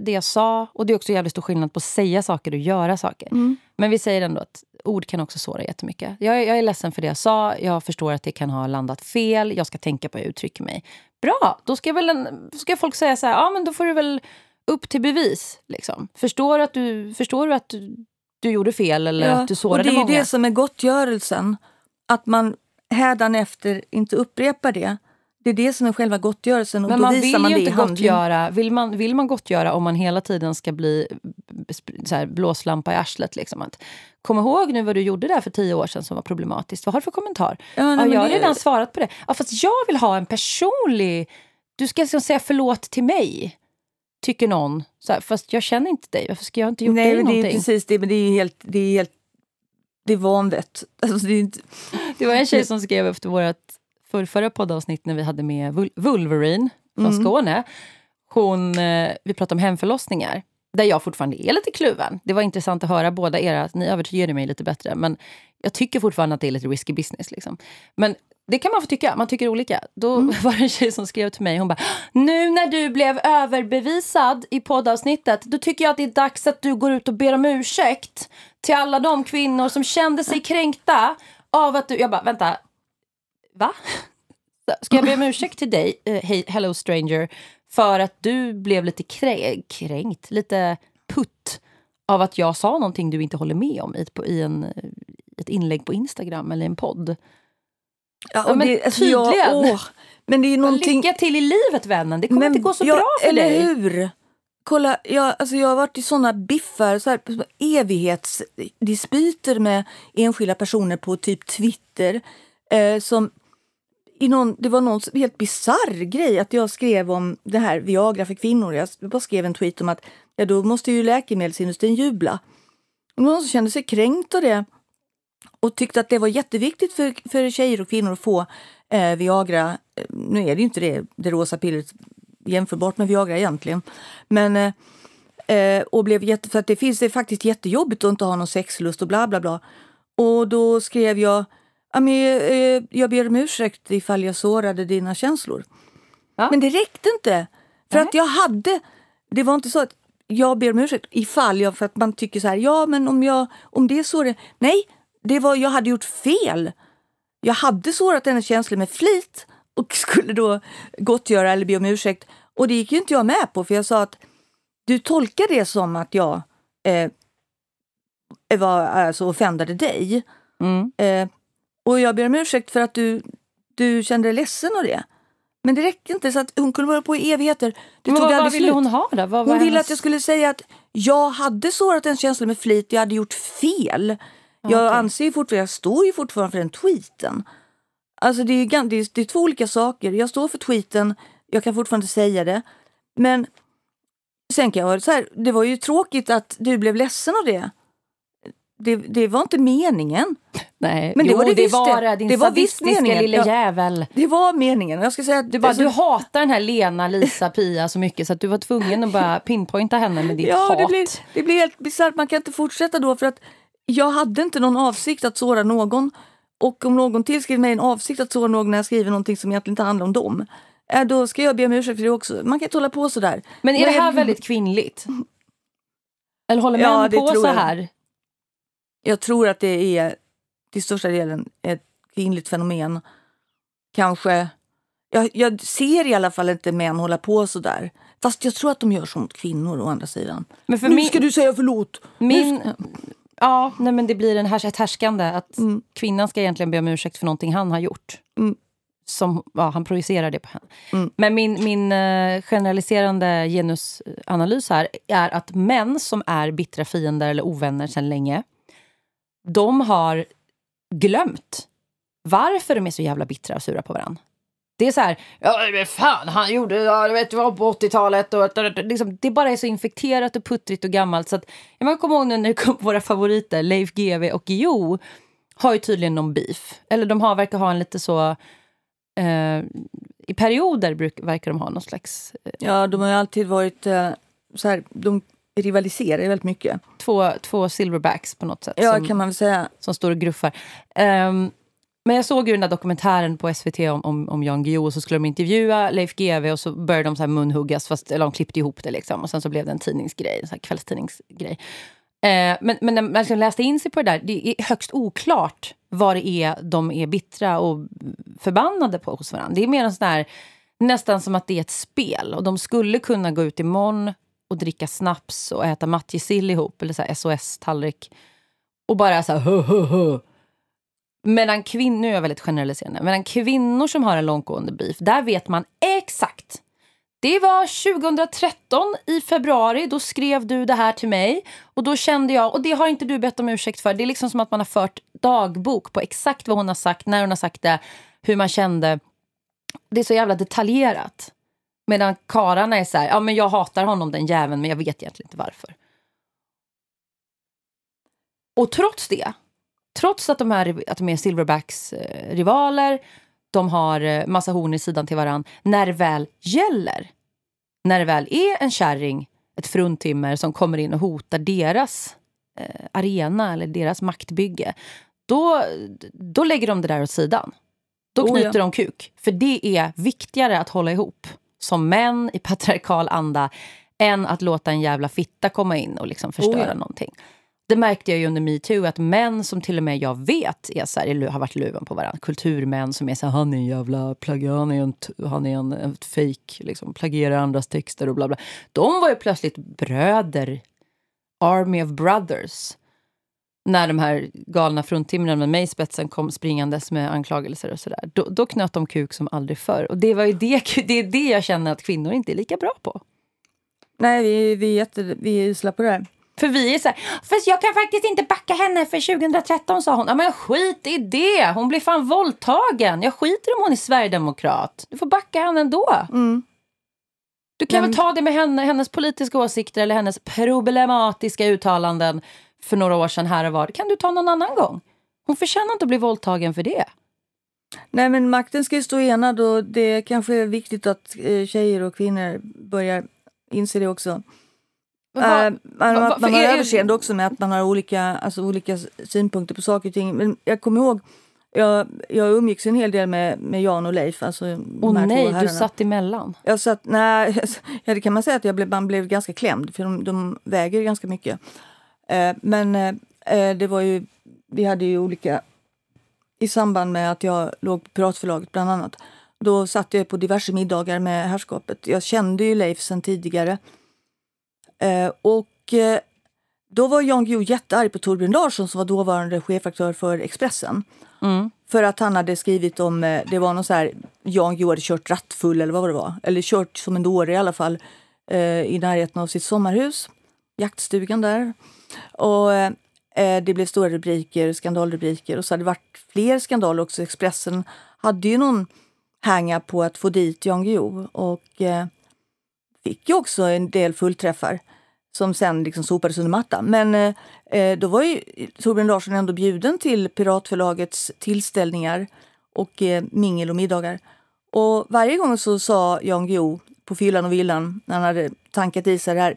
det jag sa. Och det är också jävligt stor skillnad på att säga saker och göra saker. Mm. Men vi säger ändå att ord kan också såra jättemycket. Jag, jag är ledsen för det jag sa, jag förstår att det kan ha landat fel, jag ska tänka på hur jag uttrycker mig. Bra, då ska, väl en, ska folk säga så här, ja men då får du väl upp till bevis. Liksom. Förstår, att du, förstår du att du, du gjorde fel eller ja, att du sårade många? Det är det som är gottgörelsen. Att man hädanefter inte upprepar det. Det är det som är själva gottgörelsen. Och Men man vill man ju inte gottgöra. Vill man, vill man gottgöra om man hela tiden ska bli så här, blåslampa i arslet? Liksom, att, Kom ihåg nu vad du gjorde där för tio år sedan som var problematiskt. Vad har du för kommentar? Ja, nej, ja, jag har det... redan svarat på det. Ja, fast jag vill ha en personlig... Du ska liksom säga förlåt till mig. Tycker någon. Så här, fast jag känner inte dig. Varför ska jag inte gjort nej, dig men någonting? Det är precis det. Men det är helt... Det är helt det är vanvett. Alltså, det, är inte... det var en tjej som skrev efter vårt för förra poddavsnitt när vi hade med Vul Vulverine från Mm. Skåne. Hon, eh, vi pratade om hemförlossningar, där jag fortfarande är lite kluven. Det var intressant att höra båda era, ni övertygade mig lite bättre. Men jag tycker fortfarande att det är lite risky business. Liksom. Men det kan man få tycka, man tycker olika. Då Mm. var det en tjej som skrev till mig, hon bara Nu när du blev överbevisad i poddavsnittet, då tycker jag att det är dags att du går ut och ber om ursäkt till alla de kvinnor som kände sig kränkta av att du... Jag bara, vänta, va? Ska jag be om ursäkt till dig, eh, hej, hello stranger, för att du blev lite krä kränkt, lite putt av att jag sa någonting du inte håller med om i, på, i en, eh, ett inlägg på Instagram eller en podd? Ja, Ja, men jag- tydligen. åh, men det är någonting... Lycka till i livet vännen, det kommer Men inte gå så ja, bra för eller dig. hur? Kolla, jag, alltså jag har varit i såna biffar, så här, evighetsdispyter med enskilda personer på typ Twitter. Eh, som i någon, det var någon helt bizarr grej att jag skrev om det här Viagra för kvinnor. Jag bara skrev en tweet om att ja, då måste ju läkemedelsindustrin jubla. Och någon som kände sig kränkt av det och tyckte att det var jätteviktigt för, för tjejer och kvinnor att få eh, Viagra. Eh, nu är det ju inte det, det rosa pillret jämförbart med Viagra egentligen. Men eh, eh, och blev jätte, för att det finns det är faktiskt jättejobbigt att inte ha någon sexlust och bla bla bla. Och då skrev jag, jag ber om ursäkt ifall jag sårade dina känslor. Ja. Men det räckte inte. För Nej. att jag hade, det var inte så att jag ber om ursäkt ifall jag, för att man tycker så här, ja men om jag, om det är så det, nej, det var, jag hade gjort fel. Jag hade sårat hennes känslor med flit och skulle då gottgöra eller be om ursäkt. Och det gick ju inte jag med på för jag sa att du tolkar det som att jag eh, var, alltså, offendade dig. Mm. Eh, och jag ber om ursäkt för att du, du kände dig ledsen av det. Men det räckte inte så att hon kunde vara på i evigheter. Det Men tog vad, vad aldrig ville slut. hon ha då? Vad Hon ville hennes- att jag skulle säga att jag hade sårat en känsla med flit, jag hade gjort fel. Jag okej. anser ju fortfarande, jag står ju fortfarande för den tweeten. Alltså det är, det, är, det är två olika saker. Jag står för tweeten, jag kan fortfarande säga det. Men sen kan jag vara så här, det var ju tråkigt att du blev ledsen av det. Det, det var inte meningen. Nej, Men det jo, var det det visst var det. Din Det var visst meningen. lille Ja. jävel. Det var meningen. Jag ska säga att Du, bara, alltså, du hatar den här Lena, Lisa, Pia så mycket så att du var tvungen att bara pinpointa henne med ditt Ja, hat. det blir, det blir helt bisarrt. Man kan inte fortsätta då för att jag hade inte någon avsikt att såra någon. Och om någon tillskriver mig en avsikt att såra någon när jag skriver någonting som egentligen inte handlar om dem, eh, då ska jag be om ursäkt för det också. Man kan inte hålla på sådär. Men är det här är- väldigt kvinnligt? Eller håller Ja, män det på så jag. här? Jag tror att det är till största delen ett kvinnligt fenomen. Kanske. Jag, jag ser i alla fall inte män hålla på sådär. Fast jag tror att de gör så mot kvinnor å andra sidan. Men för nu min, ska du säga förlåt! Min, ska- ja, nej, men det blir en härs, ett härskande att Mm. kvinnan ska egentligen be om ursäkt för någonting han har gjort. Mm. Som, ja, han projicerar det på henne. Mm. Men min, min eh, generaliserande genusanalys här är att män som är bittra fiender eller ovänner sedan länge, de har glömt varför de är så jävla bittra och sura på varandra. Det är så här, ja men fan han gjorde, ja, du vet det var på 80-talet och liksom, det bara är så infekterat och puttrigt och gammalt så att jag kommer ihåg nu när det kom våra favoriter, Leif GW och Jo, har ju tydligen någon beef. Eller de har, verkar ha en lite så, eh, i perioder bruk, verkar de ha någon slags, eh, Ja, de har ju alltid varit eh, så här, de rivaliserar ju väldigt mycket. två, två silverbacks på något sätt. Ja, som, kan man väl säga. som står och gruffar. Ehm, men jag såg ju den där dokumentären på SVT om, om, om Jan Guillou och så skulle de intervjua Leif GW och så började de så här munhuggas, fast, eller de klippte ihop det liksom. Och sen så blev det en tidningsgrej, en så kvällstidningsgrej. Eh, men, men när man liksom läste in sig på det där, det är högst oklart vad det är de är bittra och förbannade på hos varandra. Det är mer en sån här, nästan som att det är ett spel och de skulle kunna gå ut imorgon och dricka snaps och äta matjessill ihop, eller så här SOS-tallrik. Och bara så här, hö, hö, hö. Medan kvinnor, nu är jag väldigt generaliserande, medan kvinnor som har en långtgående beef, där vet man exakt. Det var 2013 i februari, då skrev du det här till mig och då kände jag, och det har inte du bett om ursäkt för, det är liksom som att man har fört dagbok på exakt vad hon har sagt, när hon har sagt det, hur man kände. Det är så jävla detaljerat. Medan kararna är så här, ja men jag hatar honom den jäveln men jag vet egentligen inte varför. Och trots det, trots att de, här, att de är Silverbacks eh, rivaler, de har eh, massa horn i sidan till varann. När det väl gäller, när det väl är en kärring, ett fruntimmer som kommer in och hotar deras eh, arena eller deras maktbygge, då, då lägger de det där åt sidan. Då Oh, knyter ja. de kuk. För det är viktigare att hålla ihop som män i patriarkal anda än att låta en jävla fitta komma in och liksom förstöra Oh, ja. någonting. Det märkte jag under metoo, att män som till och med jag vet är så här, har varit luven på varandra. Kulturmän som är så här, han är en jävla plagiat, han är en, han är en, en fake, liksom, plagierar andras texter och bla bla. De var ju plötsligt bröder, army of brothers. När de här galna fruntimren med mig i spetsen kom springandes med anklagelser och sådär. Då, då knöt de kuk som aldrig förr. Och det, var ju det, det är det jag känner att kvinnor inte är lika bra på. Nej, vi, vi, är jätte, vi är usla på det här. För vi är så här, fast jag kan faktiskt inte backa henne för 2013 sa hon. Ja men skit i det, hon blir fan våldtagen. Jag skiter om hon är sverigedemokrat. Du får backa henne ändå. Mm. Du kan Men- väl ta det med henne, hennes politiska åsikter eller hennes problematiska uttalanden för några år sedan här och var. Kan du ta någon annan gång. Hon förtjänar inte att bli våldtagen för det. Nej, men makten ska ju stå enad och det kanske är viktigt att eh, tjejer och kvinnor börjar inse det också. Vad- Eh, man, vad- man har överseende också med att man har olika, alltså, olika synpunkter på saker och ting. Men jag kommer ihåg, jag, jag umgicks en hel del med, med Jan och Leif. Alltså, Åh två nej, du satt emellan. Jag satt, nej, ja, det kan man säga att jag blev, man blev ganska klämd för de, de väger ganska mycket. Eh, men eh, det var ju, vi hade ju olika, i samband med att jag låg på Piratförlaget bland annat, då satt jag på diverse middagar med herrskapet. Jag kände ju Leif sedan tidigare. Eh, och eh, då var Jan Guillou jättearg på Torbjörn Larsson som var dåvarande chefredaktör för Expressen. Mm. För att han hade skrivit om, eh, det var någon så här, Jan Guillou hade kört rattfull eller vad det var. Eller kört som en dåre i alla fall eh, i närheten av sitt sommarhus. Jaktstugan där. Och eh, det blev stora rubriker, skandalrubriker. Och så hade det varit fler skandaler också. Expressen hade ju någon hänga på att få dit Jan Guillou. Och eh, fick ju också en del fullträffar som sen liksom sopades under mattan. Men eh, eh då var ju Torbjörn Larsson ändå bjuden till Piratförlagets tillställningar och eh, mingel och middagar. Och varje gång så sa Jan Guillou på fyllan och villan när han hade tankat i sig det här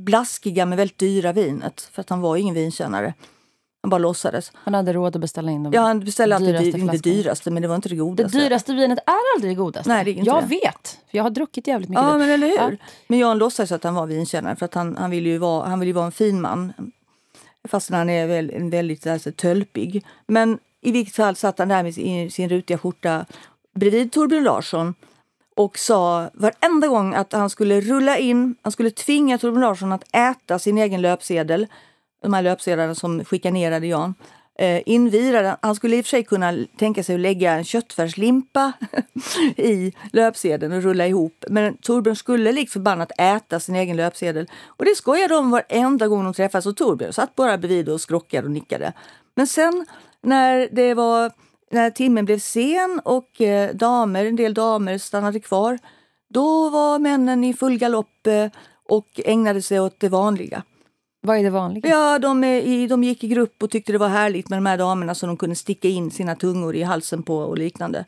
blaskiga men väldigt dyra vinet, för att han var ingen vinkännare. Han bara låtsades. Han hade råd att beställa in dem. Ja, han beställde alltid Dyraste dyr, inte det dyraste, men det var inte det Det godaste. dyraste vinet är aldrig det godaste. Nej, det är inte jag det. vet, för jag har druckit jävligt mycket Ja, men eller hur? Ja. Men Jan låtsades att han var vinkännare för att han, han ville ju vara, han ville ju vara en fin man. Fastän han är väl, en väldigt alltså, tölpig. Men i vilket fall satt han där med sin, sin rutiga skjorta bredvid Torbjörn Larsson och sa varenda gång att han skulle rulla in, han skulle tvinga Torbjörn Larsson att äta sin egen löpsedel. De här löpsedlarna som chikanerade Jan. Eh, invirade. Han skulle i och för sig kunna tänka sig att lägga en köttfärslimpa i löpsedeln och rulla ihop. Men Torbjörn skulle likt förbannat äta sin egen löpsedel. Och det skojade de varenda gång de träffades och Torbjörn satt bara bredvid och skrockade och nickade. Men sen när det var när timmen blev sen och eh, damer, en del damer stannade kvar, då var männen i full galopp eh, och ägnade sig åt det vanliga. Vad är det vanliga? Ja, de, i, de gick i grupp och tyckte det var härligt med de här damerna så de kunde sticka in sina tungor i halsen på och liknande.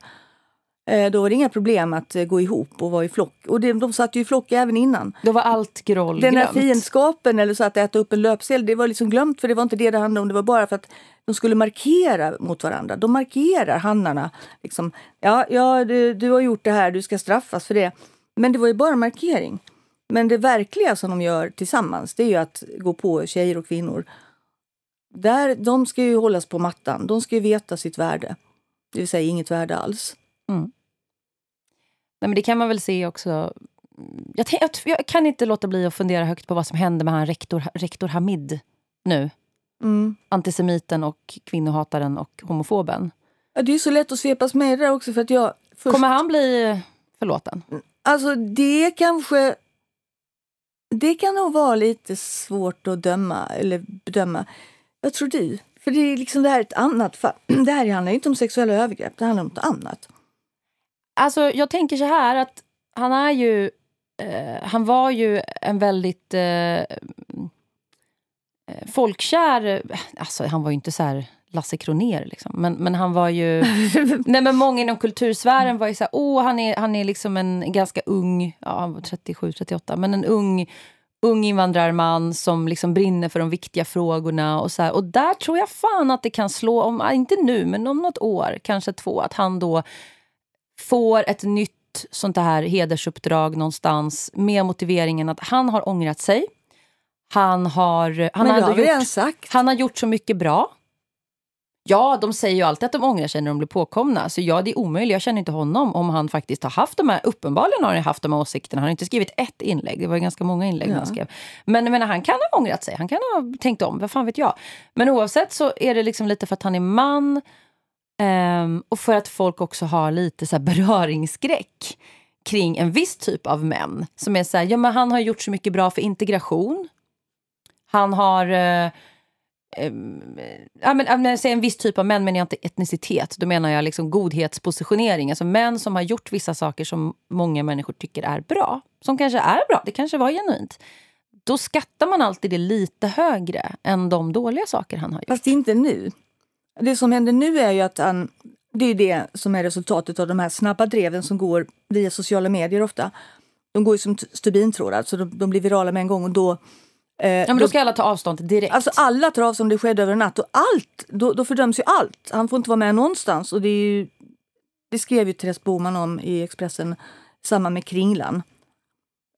Eh, då var det inga problem att eh, gå ihop och vara i flock. Och det, de satt ju i flock även innan. Då var allt groll Den här glömt. fiendskapen eller så att äta upp en löpsedel, det var liksom glömt för det var inte det det handlade om. Det var bara för att de skulle markera mot varandra. De markerar hannarna. Liksom, ja, ja du, du har gjort det här, du ska straffas för det. Men det var ju bara markering. Men det verkliga som de gör tillsammans, det är ju att gå på tjejer och kvinnor. Där, de ska ju hållas på mattan. De ska ju veta sitt värde. Det vill säga inget värde alls. Mm. Nej, men det kan man väl se också. Jag, jag, jag kan inte låta bli att fundera högt på vad som hände med han rektor, rektor Hamid nu. Mm. Antisemiten och kvinnohataren och homofoben. Ja, det är så lätt att svepas med det där också för att jag... Först, Kommer han bli förlåten? Alltså det kanske... Det kan nog vara lite svårt att döma eller bedöma. Vad tror du? För det är liksom det här är ett annat fall. Det här handlar inte om sexuella övergrepp, det handlar om något annat. Alltså, jag tänker så här att han är ju... Eh, han var ju en väldigt eh, folkkär... Alltså, han var ju inte så här Lasse Kroner. Liksom. Men, men han var ju... nej, men många inom kultursfären var ju så här, åh, han är, han är liksom en ganska ung, ja, han var 37, 38, men en ung, ung invandrarman som liksom brinner för de viktiga frågorna. Och, så här. och där tror jag fan att det kan slå, om, inte nu, men om något år, kanske två, att han då får ett nytt sånt här hedersuppdrag någonstans med motiveringen att han har ångrat sig. Han har, han Men har, gjort, sagt. han har gjort så mycket bra. Ja, de säger ju alltid att de ångrar sig när de blir påkomna. Så ja, det är omöjligt. Jag känner inte honom om han faktiskt har haft de här... Uppenbarligen har han haft de här åsikterna. Han har inte skrivit ett inlägg. Det var ganska många inlägg Ja. han skrev. Men, men han kan ha ångrat sig. Han kan ha tänkt om. Vad fan vet jag. Men oavsett så är det liksom lite för att han är man. ehm, och för att folk också har lite så här beröringsskräck kring en viss typ av män. Som är så här, ja men han har gjort så mycket bra för integration. Han har... eh, eh, ja, men, när jag säger en viss typ av män menar jag inte etnicitet. Då menar jag liksom godhetspositionering. Alltså män som har gjort vissa saker som många människor tycker är bra. Som kanske är bra, det kanske var genuint. Då skattar man alltid det lite högre än de dåliga saker han har gjort. Fast inte nu. Det som händer nu är ju att han, det är det som är resultatet av de här snabba dreven som går via sociala medier ofta. De går ju som stubintrådar, alltså de, de blir virala med en gång och då... Eh, Ja, men då ska alla ta avstånd direkt. Alltså alla tar av som det skedde över en natt och allt, då, då fördöms ju allt. Han får inte vara med någonstans och det ju, det skrev ju Therese Boman om i Expressen samma med Kringlan.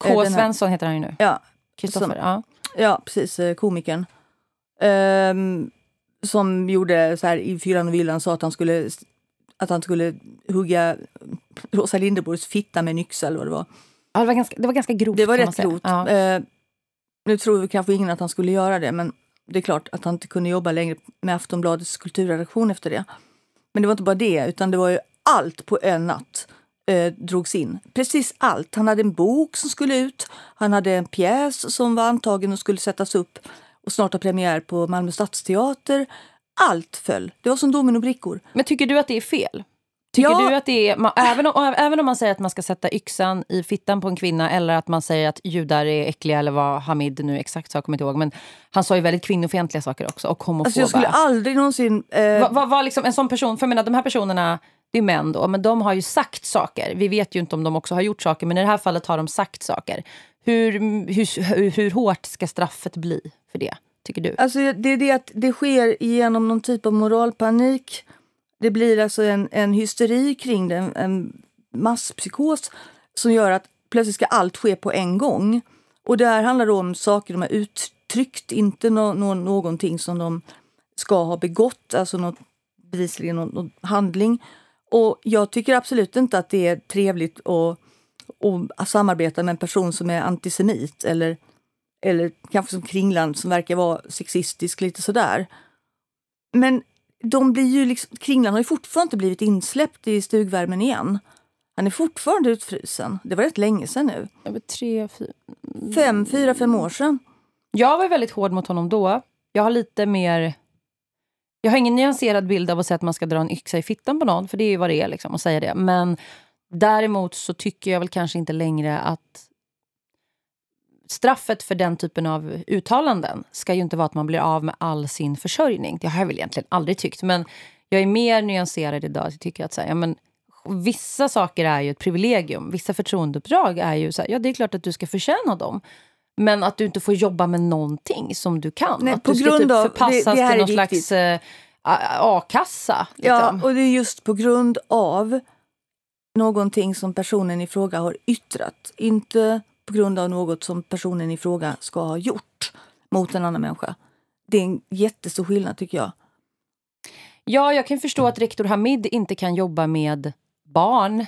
K. eh, den här- Svensson heter han ju nu. Ja, Kristoffer. Ja. Ja, precis. eh, Komikern. Ehm, som gjorde så här i Fyllan och villan sa att han skulle att han skulle hugga Rosa Linderborgs fitta med en yxa eller vad det var. Ja, det, var ganska, det var ganska grovt. Det var rätt grovt. Ja. Eh, nu tror vi kanske ingen att han skulle göra det men det är klart att han inte kunde jobba längre med Aftonbladets kulturredaktion efter det. Men det var inte bara det utan det var ju allt på en natt eh, drogs in. Precis allt. Han hade en bok som skulle ut. Han hade en pjäs som var antagen och skulle sättas upp och snart ha premiär på Malmö stadsteater. Allt föll. Det var som dominobrickor. Men tycker du att det är fel? Tycker Ja. du att det är, man, även, om, även om man säger att man ska sätta yxan i fittan på en kvinna eller att man säger att judar är äckliga eller vad Hamid nu exakt sa, jag kommer inte ihåg. Men han sa ju väldigt kvinnofientliga saker också och homofoba. Alltså jag skulle aldrig någonsin... Eh, Vad vad var liksom en sån person, för jag menar de här personerna, det är män då, men de har ju sagt saker. Vi vet ju inte om de också har gjort saker, men i det här fallet har de sagt saker. Hur, hur, hur, hur hårt ska straffet bli för det, tycker du? Alltså det är det att det sker genom någon typ av moralpanik. Det blir alltså en, en hysteri kring det, en, en masspsykos som gör att plötsligt ska allt ske på en gång. Och det här handlar om saker de har uttryckt, inte no, no, någonting som de ska ha begått, alltså något, bevisligen någon, någon handling. Och jag tycker absolut inte att det är trevligt att, att samarbeta med en person som är antisemit eller eller kanske som Kringland som verkar vara sexistisk lite sådär. Men de blir ju liksom, Kringland har ju fortfarande inte blivit insläppt i stugvärmen igen. Han är fortfarande utfrusen. Det var rätt länge sedan nu. Över tre, fyra... Fem, fyra, fem år sedan. Jag var väldigt hård mot honom då. Jag har lite mer... Jag har ingen nyanserad bild av att säga att man ska dra en yxa i fittan på någon, för det är ju vad det är liksom, att säga det. Men däremot så tycker jag väl kanske inte längre att straffet för den typen av uttalanden ska ju inte vara att man blir av med all sin försörjning. Det har jag väl egentligen aldrig tyckt. Men jag är mer nyanserad idag. Jag tycker att så här, ja, men, vissa saker är ju ett privilegium. Vissa förtroendeuppdrag är ju så här, ja det är klart att du ska förtjäna dem. Men att du inte får jobba med någonting som du kan. Nej, att på du ska grund typ av- förpassas det- det till någon slags eh, a-kassa. Ja, liksom. och det är just på grund av någonting som personen i fråga har yttrat. Inte på grund av något som personen i fråga ska ha gjort mot en annan människa. Det är en jättestor skillnad tycker jag. Ja, jag kan förstå att rektor Hamid inte kan jobba med barn.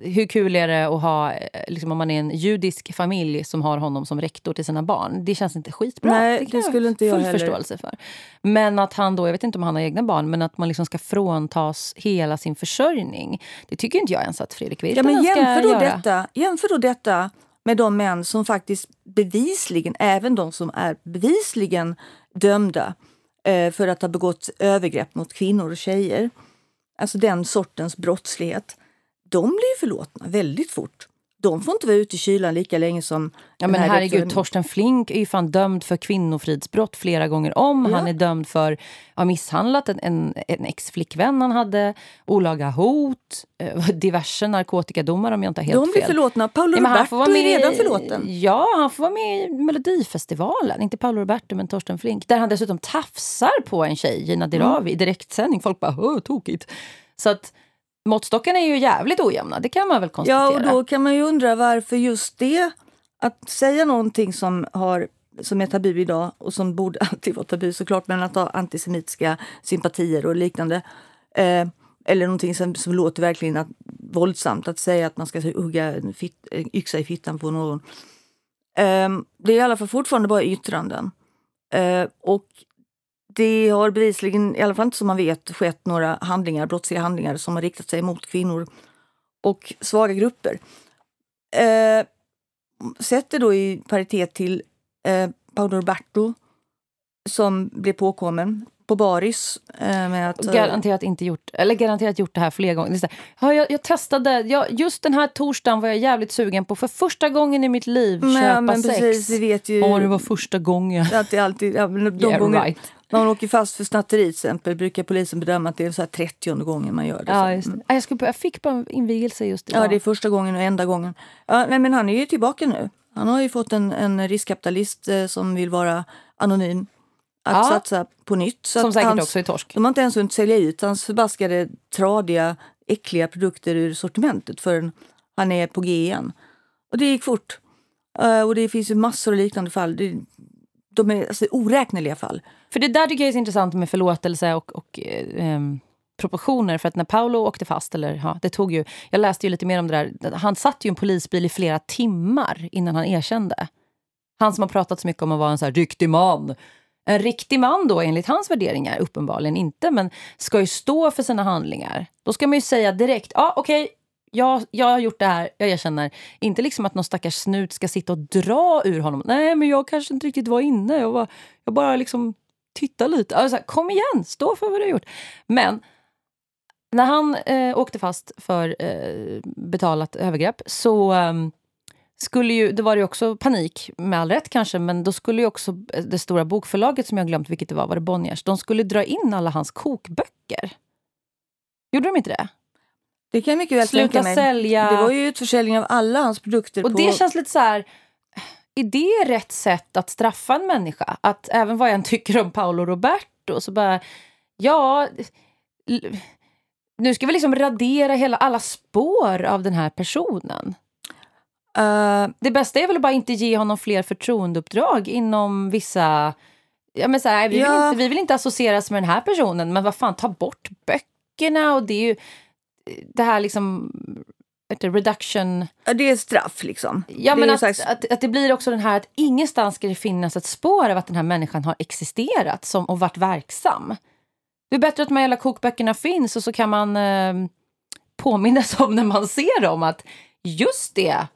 Hur kul är det att ha, eh, liksom om man är en judisk familj som har honom som rektor till sina barn? Det känns inte skitbra. Nej, det skulle inte jag full heller. förståelse för. Men att han då, jag vet inte om han har egna barn, men att man liksom ska fråntas hela sin försörjning. Det tycker inte jag ens att Fredrik Ja, Virtanen men ska jämför, då göra. detta, jämför då detta med de män som faktiskt bevisligen, även de som är bevisligen dömda eh, för att ha begått övergrepp mot kvinnor och tjejer. Alltså den sortens brottslighet. De blir förlåtna väldigt fort de får inte vara ute i kylan lika länge som Ja, men här herregud, rektorn. Torsten Flink är ju fan dömd för kvinnofridsbrott flera gånger om. Ja. Han är dömd för att ha misshandlat en, en, en ex-flickvän han hade, olaga hot, eh, diverse narkotikadomar om jag inte har helt De blir fel. förlåtna. Paolo Ja, Roberto är redan förlåten. Ja, han får vara med i Melodifestivalen. Inte Paolo Roberto, men Torsten Flink. Där han dessutom tafsar på en tjej, Gina Dirawi, i direktsändning. Folk bara "Åh, tokigt. Så att måttstockarna är ju jävligt ojämna, det kan man väl konstatera. Ja, och då kan man ju undra varför just det, att säga någonting som, har, som är tabu idag och som borde alltid vara tabu såklart, men att ha antisemitiska sympatier och liknande. Eh, eller någonting som, som låter verkligen att, våldsamt, att säga att man ska hugga en fitt, en yxa i fittan på någon. Eh, det är i alla fall fortfarande bara yttranden. Eh, och det har bevisligen, i alla fall inte som man vet, skett några handlingar, brottsliga handlingar som har riktat sig mot kvinnor och svaga grupper. Eh, Sätt det då i paritet till eh, Paolo Roberto som blev påkommen på baris eh, med att... eh, Garanterat inte gjort, eller garanterat gjort det här flera gånger. Ja, jag, jag testade, jag, just den här torsdagen var jag jävligt sugen på för första gången i mitt liv men, köpa men sex. precis, vi vet ju Ja, det var första gången. att det alltid... Ja, de Yeah, gånger, right. När man åker fast för snatteri till exempel brukar polisen bedöma att det är så här 30 gången man gör det. Ja, just det. mm. Ja, Jag, skulle, jag fick bara en invigelse just idag. Ja, det är första gången och enda gången. Ja, nej, men han är ju tillbaka nu. Han har ju fått en, en riskkapitalist eh, som vill vara anonym att Ja. satsa på nytt. Så Som säkert hans, också är torsk. De har inte ens hunnit sälja ut hans förbaskade, tradiga, äckliga produkter ur sortimentet förrän han är på G igen. Och det gick fort. Eh, och det finns ju massor av liknande fall. Det, de är alltså, oräkneliga fall. För det där tycker jag är så intressant med förlåtelse och, och eh, proportioner. För att när Paolo åkte fast, eller ja, det tog ju, jag läste ju lite mer om det där. Han satt ju i en polisbil i flera timmar innan han erkände. Han som har pratat så mycket om att vara en så här riktig man. En riktig man då, enligt hans värderingar, uppenbarligen inte, men ska ju stå för sina handlingar. Då ska man ju säga direkt, ja okej, jag, jag har gjort det här, jag erkänner. Inte liksom att någon stackars snut ska sitta och dra ur honom. Nej, men jag kanske inte riktigt var inne. Jag, var, jag bara liksom tittade lite. Alltså, kom igen, stå för vad du har gjort. Men när han eh, åkte fast för eh, betalat övergrepp så eh, skulle ju, det var det ju också panik, med all rätt kanske, men då skulle ju också eh, det stora bokförlaget som jag glömt vilket det var, var det Bonniers, de skulle dra in alla hans kokböcker. Gjorde de inte det? Det kan jag mycket väl Sluta tänka mig. sälja. Det var ju utförsäljning av alla hans produkter. Och på... det känns lite så här... Är det rätt sätt att straffa en människa? Att även vad jag än tycker om Paolo Roberto så bara... Ja... Nu ska vi liksom radera hela, alla spår av den här personen. Eh, Det bästa är väl att bara inte ge honom fler förtroendeuppdrag inom vissa... Ja, men så här, vi, vill Ja. inte, vi vill inte associeras med den här personen, men vad fan, ta bort böckerna och det är ju det här liksom... Reduction... Ja, det är straff liksom. Ja, det men att, slags- att, att det blir också den här att ingenstans ska det finnas ett spår av att den här människan har existerat som, och varit verksam. Det är bättre att de här jävla kokböckerna finns och så kan man eh, påminnas om när man ser dem att just det,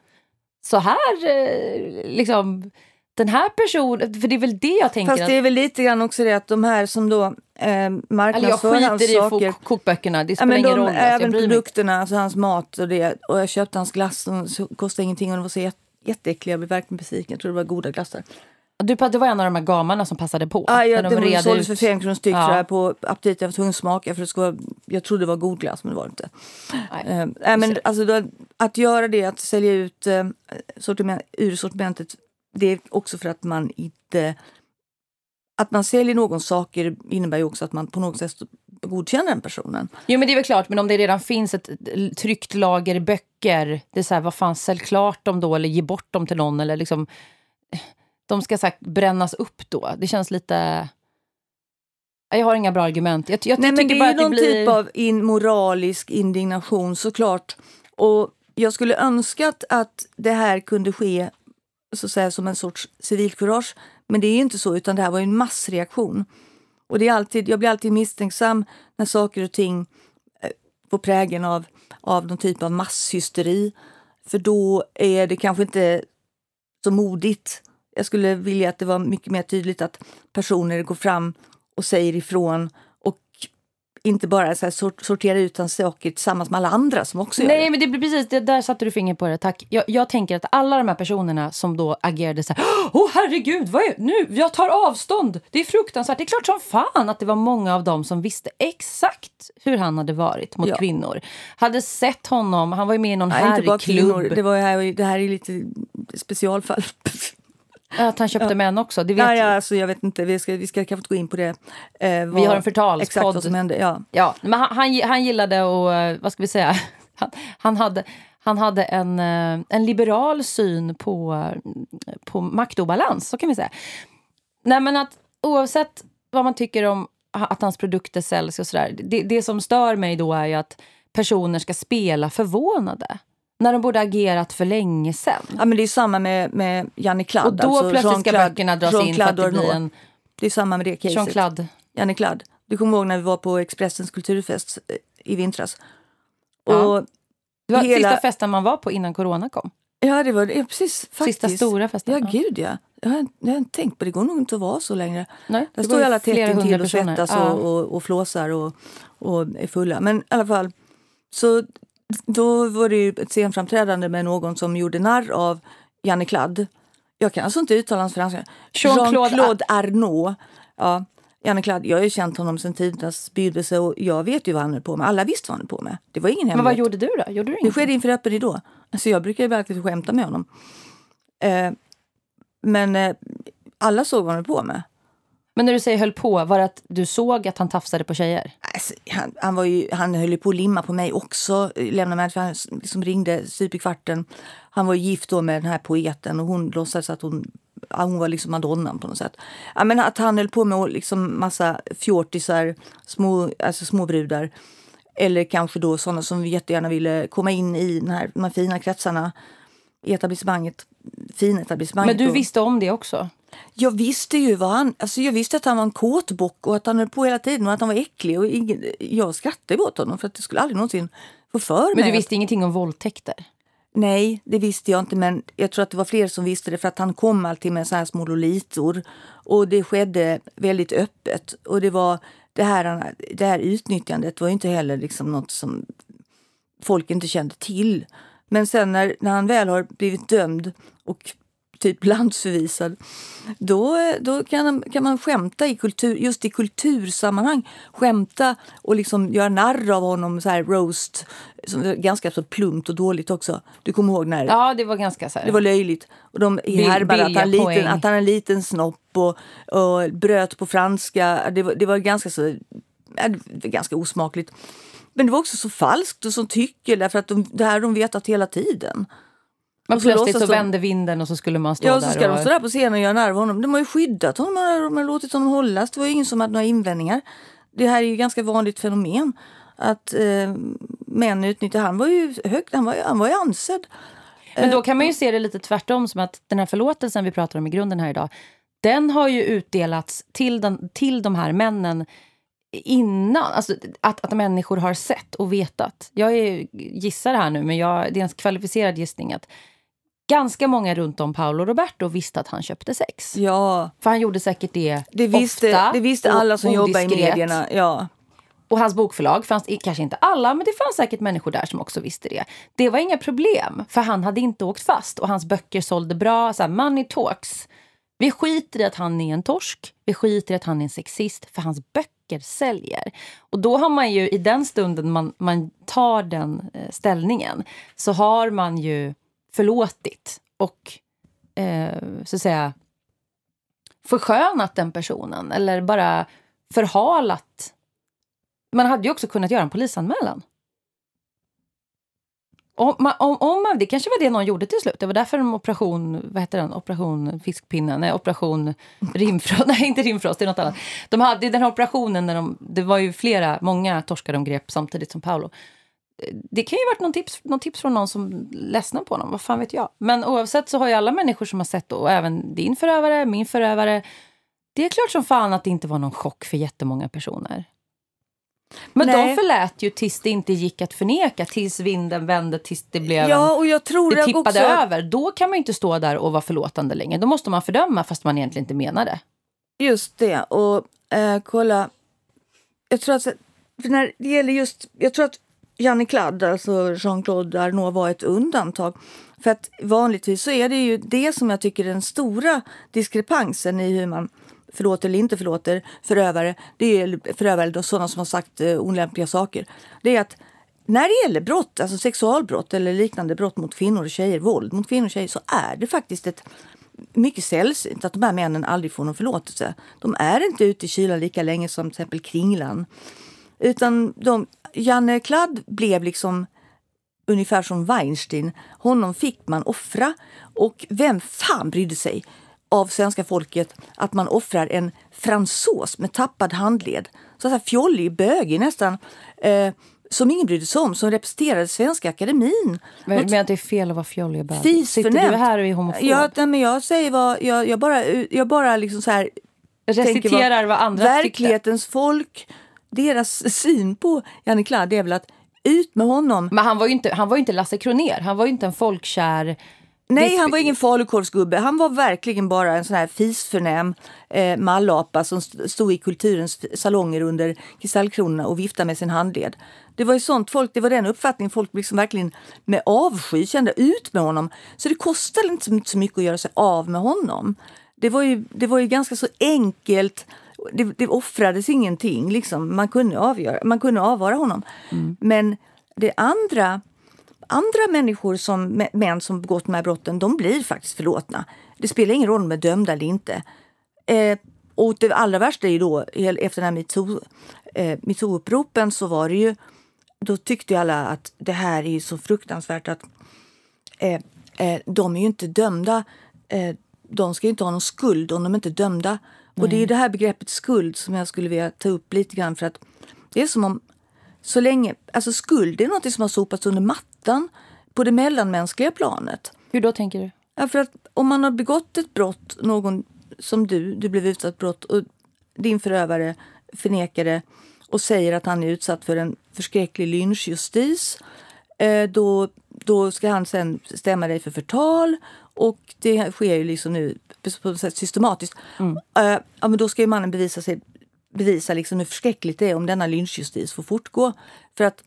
så här eh, liksom den här personen, för det är väl det jag tänker Fast det är väl lite grann också det att de här som då eh, att, eller jag marknadsför hans skiter i saker. fok- kokböckerna, det Ja, spelar men ingen de, roll. jag även produkterna, alltså hans mat och det. Och jag köpte hans glass så kostade ingenting och de var så jät- jätteäckliga. Jag blev verkligen besviken. Jag tror det var goda glassar. Du, det var en av de här gamarna som passade på. Ah, ja, det de var, red såldes för fem kronor styck Ja. jag, på aptit. Jag var tvungen att smaka för det skulle vara, jag trodde det var god glass men det var det inte. Nej. Nej, men alltså, då, att göra det, att sälja ut eh, sortiment, ur sortimentet, det är också för att man inte... Att man säljer någon saker innebär ju också att man på något sätt godkänner den personen. Jo men det är väl klart, men om det redan finns ett tryckt lager böcker, det är så här, vad fan, sälj klart dem då eller ge bort dem till någon eller liksom de ska sagt brännas upp då. Det känns lite... Jag har inga bra argument. Jag, jag Nej, men det är ju någon blir... typ av in, moralisk indignation såklart. Och jag skulle önskat att det här kunde ske så att säga, som en sorts civilkurage. Men det är ju inte så, utan det här var en massreaktion. Och det är alltid, jag blir alltid misstänksam när saker och ting eh, får prägen av, av någon typ av masshysteri. För då är det kanske inte så modigt. Jag skulle vilja att det var mycket mer tydligt att personer går fram och säger ifrån inte bara så här, sort, sortera ut hans saker tillsammans med alla andra som också gör Nej, det. men det blir precis, det, där satte du fingret på det, tack. Jag, jag tänker att alla de här personerna som då agerade så här, åh herregud, vad är, nu, jag tar avstånd, det är fruktansvärt. Det är klart som fan att det var många av dem som visste exakt hur han hade varit mot Ja. kvinnor. Hade sett honom, han var ju med i någon Nej, herrklubb. Det, var ju här, det här är lite specialfall. Att han köpte män också, det vet Ja, ja, alltså, jag vet inte, vi ska, vi ska kanske inte gå in på det. Eh, Vi har en förtalspodd. Exakt vad som hände, ja. Ja, men han, han, han gillade och eh, vad ska vi säga, han, han hade, han hade en, eh, en liberal syn på, eh, på maktobalans, så kan vi säga. Nej, men att oavsett vad man tycker om att hans produkter säljs och sådär, det, det som stör mig då är ju att personer ska spela förvånade. När de borde agerat för länge sedan. ja men det är samma med, med Janne Kladd. Och då alltså plötsligt ska böckerna dras in för att det blir en Det är samma med det caset. Jean-Claude. Janne Kladd. Du kommer ihåg när vi var på Expressens kulturfest eh, i vintras? Ja. Och, Det var Hela- sista festen man var på innan corona kom. ja, det var det. Ja, precis. Faktiskt. Sista stora festen. Ja, gud ja. Jag har, jag har inte tänkt på det. Går nog inte att vara så längre. Nej, Där det står ju alla tätt intill och svettas Ja. och, och, och flåsar och, och är fulla. Men i alla fall, så då var det ju ett scenframträdande med någon som gjorde narr av Janne Kladd. Jag kan alltså inte uttala hans franska. Jean-Claude Jean-Claude Arnault. Ja, Janne Kladd. Jag har ju känt honom sedan tidernas begynnelse och jag vet ju vad han höll på med. Alla visste vad han höll på med. Det var ingen Men vad hemlighet. gjorde du då? Gjorde du Det skedde inför öppen ridå. Alltså jag brukar ju verkligen skämta med honom. Eh, men eh, alla såg vad han höll på med. Men när du säger höll på, var det att du såg att han tafsade på tjejer? Alltså, han, han, var ju, han höll ju på att limma på mig också. eh, Lämna mig, för han liksom ringde stup i kvarten. Han var gift då med den här poeten och hon låtsades att hon, hon var liksom madonnan på något sätt. Ja, men att han höll på med liksom massa fjortisar, små, alltså småbrudar. Eller kanske då sådana som jättegärna ville komma in i den här, de här fina kretsarna i etablissemanget. Finetablissemanget. Men du visste om det också? Jag visste ju vad han... Alltså jag visste att han var en kåtbock och att han höll på hela tiden och att han var äcklig. Och ingen, jag skrattade åt honom för att det skulle aldrig någonsin få för mig. Men du visste ingenting om våldtäkter? Nej, det visste jag inte. Men jag tror att det var fler som visste det för att han kom alltid med så här små lolitor. Och det skedde väldigt öppet. Och det var det här, det här utnyttjandet var ju inte heller liksom något som folk inte kände till. Men sen när, när han väl har blivit dömd och typ landsförvisad, då, då kan, kan man skämta i kultur, just i kultursammanhang. Skämta och liksom göra narr av honom, så här roast, som är ganska så plumpt och dåligt också. Du kommer ihåg när Ja, det var ganska så här. det var löjligt. Och de härmade att han, liten, att han har en liten snopp och, och bröt på franska. Det var, det var ganska så ganska osmakligt. Men det var också så falskt och så tycke därför att de, det här de vetat hela tiden. Men så plötsligt så de- vände vinden och så skulle man stå Ja, där så ska och... de stå där på scenen och göra narr av honom. De har ju skyddat honom, de har, låtit honom hållas. Det var ju ingen som hade några invändningar. Det här är ju ganska vanligt fenomen. Att eh, män utnyttjar, han var ju högt, han var, ju- han var ju ansedd. Men då kan man ju se det lite tvärtom, som att den här förlåtelsen vi pratar om i grunden här idag, den har ju utdelats till, den, till de här männen innan. Alltså att, att människor har sett och vetat. Jag är, gissar här nu, men jag, det är en kvalificerad gissning att ganska många runt om Paolo Roberto visste att han köpte sex. Ja, För han gjorde säkert det, det visste, ofta det visste alla som jobbar i medierna. Ja. Och hans bokförlag fanns, kanske inte alla, men det fanns säkert människor där som också visste det. Det var inga problem, för han hade inte åkt fast och hans böcker sålde bra. Så här, money talks. Vi skiter i att han är en torsk, vi skiter i att han är en sexist, för hans böcker säljer. Och då har man ju, i den stunden man, man tar den eh, ställningen, så har man ju förlåtit och eh, så att säga förskönat den personen eller bara förhalat man hade ju också kunnat göra en polisanmälan. Om man, om, om man, det kanske var det någon gjorde till slut. Det var därför en operation, vad heter den? Operation Fiskpinnen? Nej, operation rimfrost. Nej, inte rimfrost, det är något annat. De hade den här operationen när de, det var ju flera, många torskar de grep samtidigt som Paolo. Det kan ju ha varit någon tips, någon tips från någon som ledsnade på honom, vad fan vet jag. Men oavsett så har ju alla människor som har sett och även din förövare, min förövare. Det är klart som fan att det inte var någon chock för jättemånga personer. Men Nej. de förlät ju tills det inte gick att förneka, tills vinden vände, tills det blev ja, och jag tror det tippade också... över. Då kan man ju inte stå där och vara förlåtande längre. Då måste man fördöma fast man egentligen inte menar det. Just det. Och eh, kolla. Jag tror att när det gäller just, jag tror att Janne Kladd, alltså Jean-Claude Arnault, var ett undantag. För att vanligtvis så är det ju det som jag tycker är den stora diskrepansen i hur man förlåter eller inte förlåter förövare. Det är förövare, då, sådana som har sagt eh, olämpliga saker. Det är att när det gäller brott, alltså sexualbrott eller liknande brott mot kvinnor och tjejer, våld mot kvinnor och tjejer, så är det faktiskt ett mycket sällsynt att de här männen aldrig får någon förlåtelse. De är inte ute i kylan lika länge som till exempel Kringlan. Utan de, Janne Kladd blev liksom ungefär som Weinstein. Honom fick man offra. Och vem fan brydde sig av svenska folket att man offrar en fransos med tappad handled? Så här fjollig, bögig nästan. Eh, som ingen brydde sig om, som representerade Svenska Akademin. Men du menar att det är fel att vara fjollig och bög? Sitter du här och är homofob? Ja, men jag säger vad, jag, jag bara, jag bara liksom så här Reciterar vad andra tyckte. verklighetens folk, deras syn på Janne Kladd är väl att ut med honom. Men han var ju inte, han var inte Lasse Kroner. Han var ju inte en folkkär... Nej, han var ingen falukorvsgubbe. Han var verkligen bara en sån här fisförnäm eh, mallapa som st- stod i kulturens salonger under kristallkronorna och viftade med sin handled. Det var ju sånt folk, det var den uppfattningen folk liksom verkligen med avsky kände ut med honom. Så det kostade inte så- så mycket att göra sig av med honom. Det var ju, det var ju ganska så enkelt. Det, det offrades ingenting. Liksom. Man, kunde avgöra, man kunde avvara honom. Men det andra andra människor, som, män som begått de här brotten, de blir faktiskt förlåtna. Det spelar ingen roll om de är dömda eller inte. Eh, och det allra värsta är ju då, efter den här metoo- eh, metoo-uppropen så var det ju, då tyckte ju alla att det här är så fruktansvärt att eh, eh, de är ju inte dömda. Eh, de ska ju inte ha någon skuld om de inte är dömda. Och det är det här begreppet skuld som jag skulle vilja ta upp lite grann för att det är som om så länge, alltså skuld är något som har sopats under mattan på det mellanmänskliga planet. Hur då tänker du? Ja, för att om man har begått ett brott, någon som du, du blev utsatt för brott och din förövare förnekar det och säger att han är utsatt för en förskräcklig lynchjustis, eh, då, då ska han sen stämma dig för förtal och det sker ju liksom nu på sätt systematiskt. Eh, ja, men då ska ju mannen bevisa, sig, bevisa liksom hur förskräckligt det är om denna lynchjustis får fortgå. För att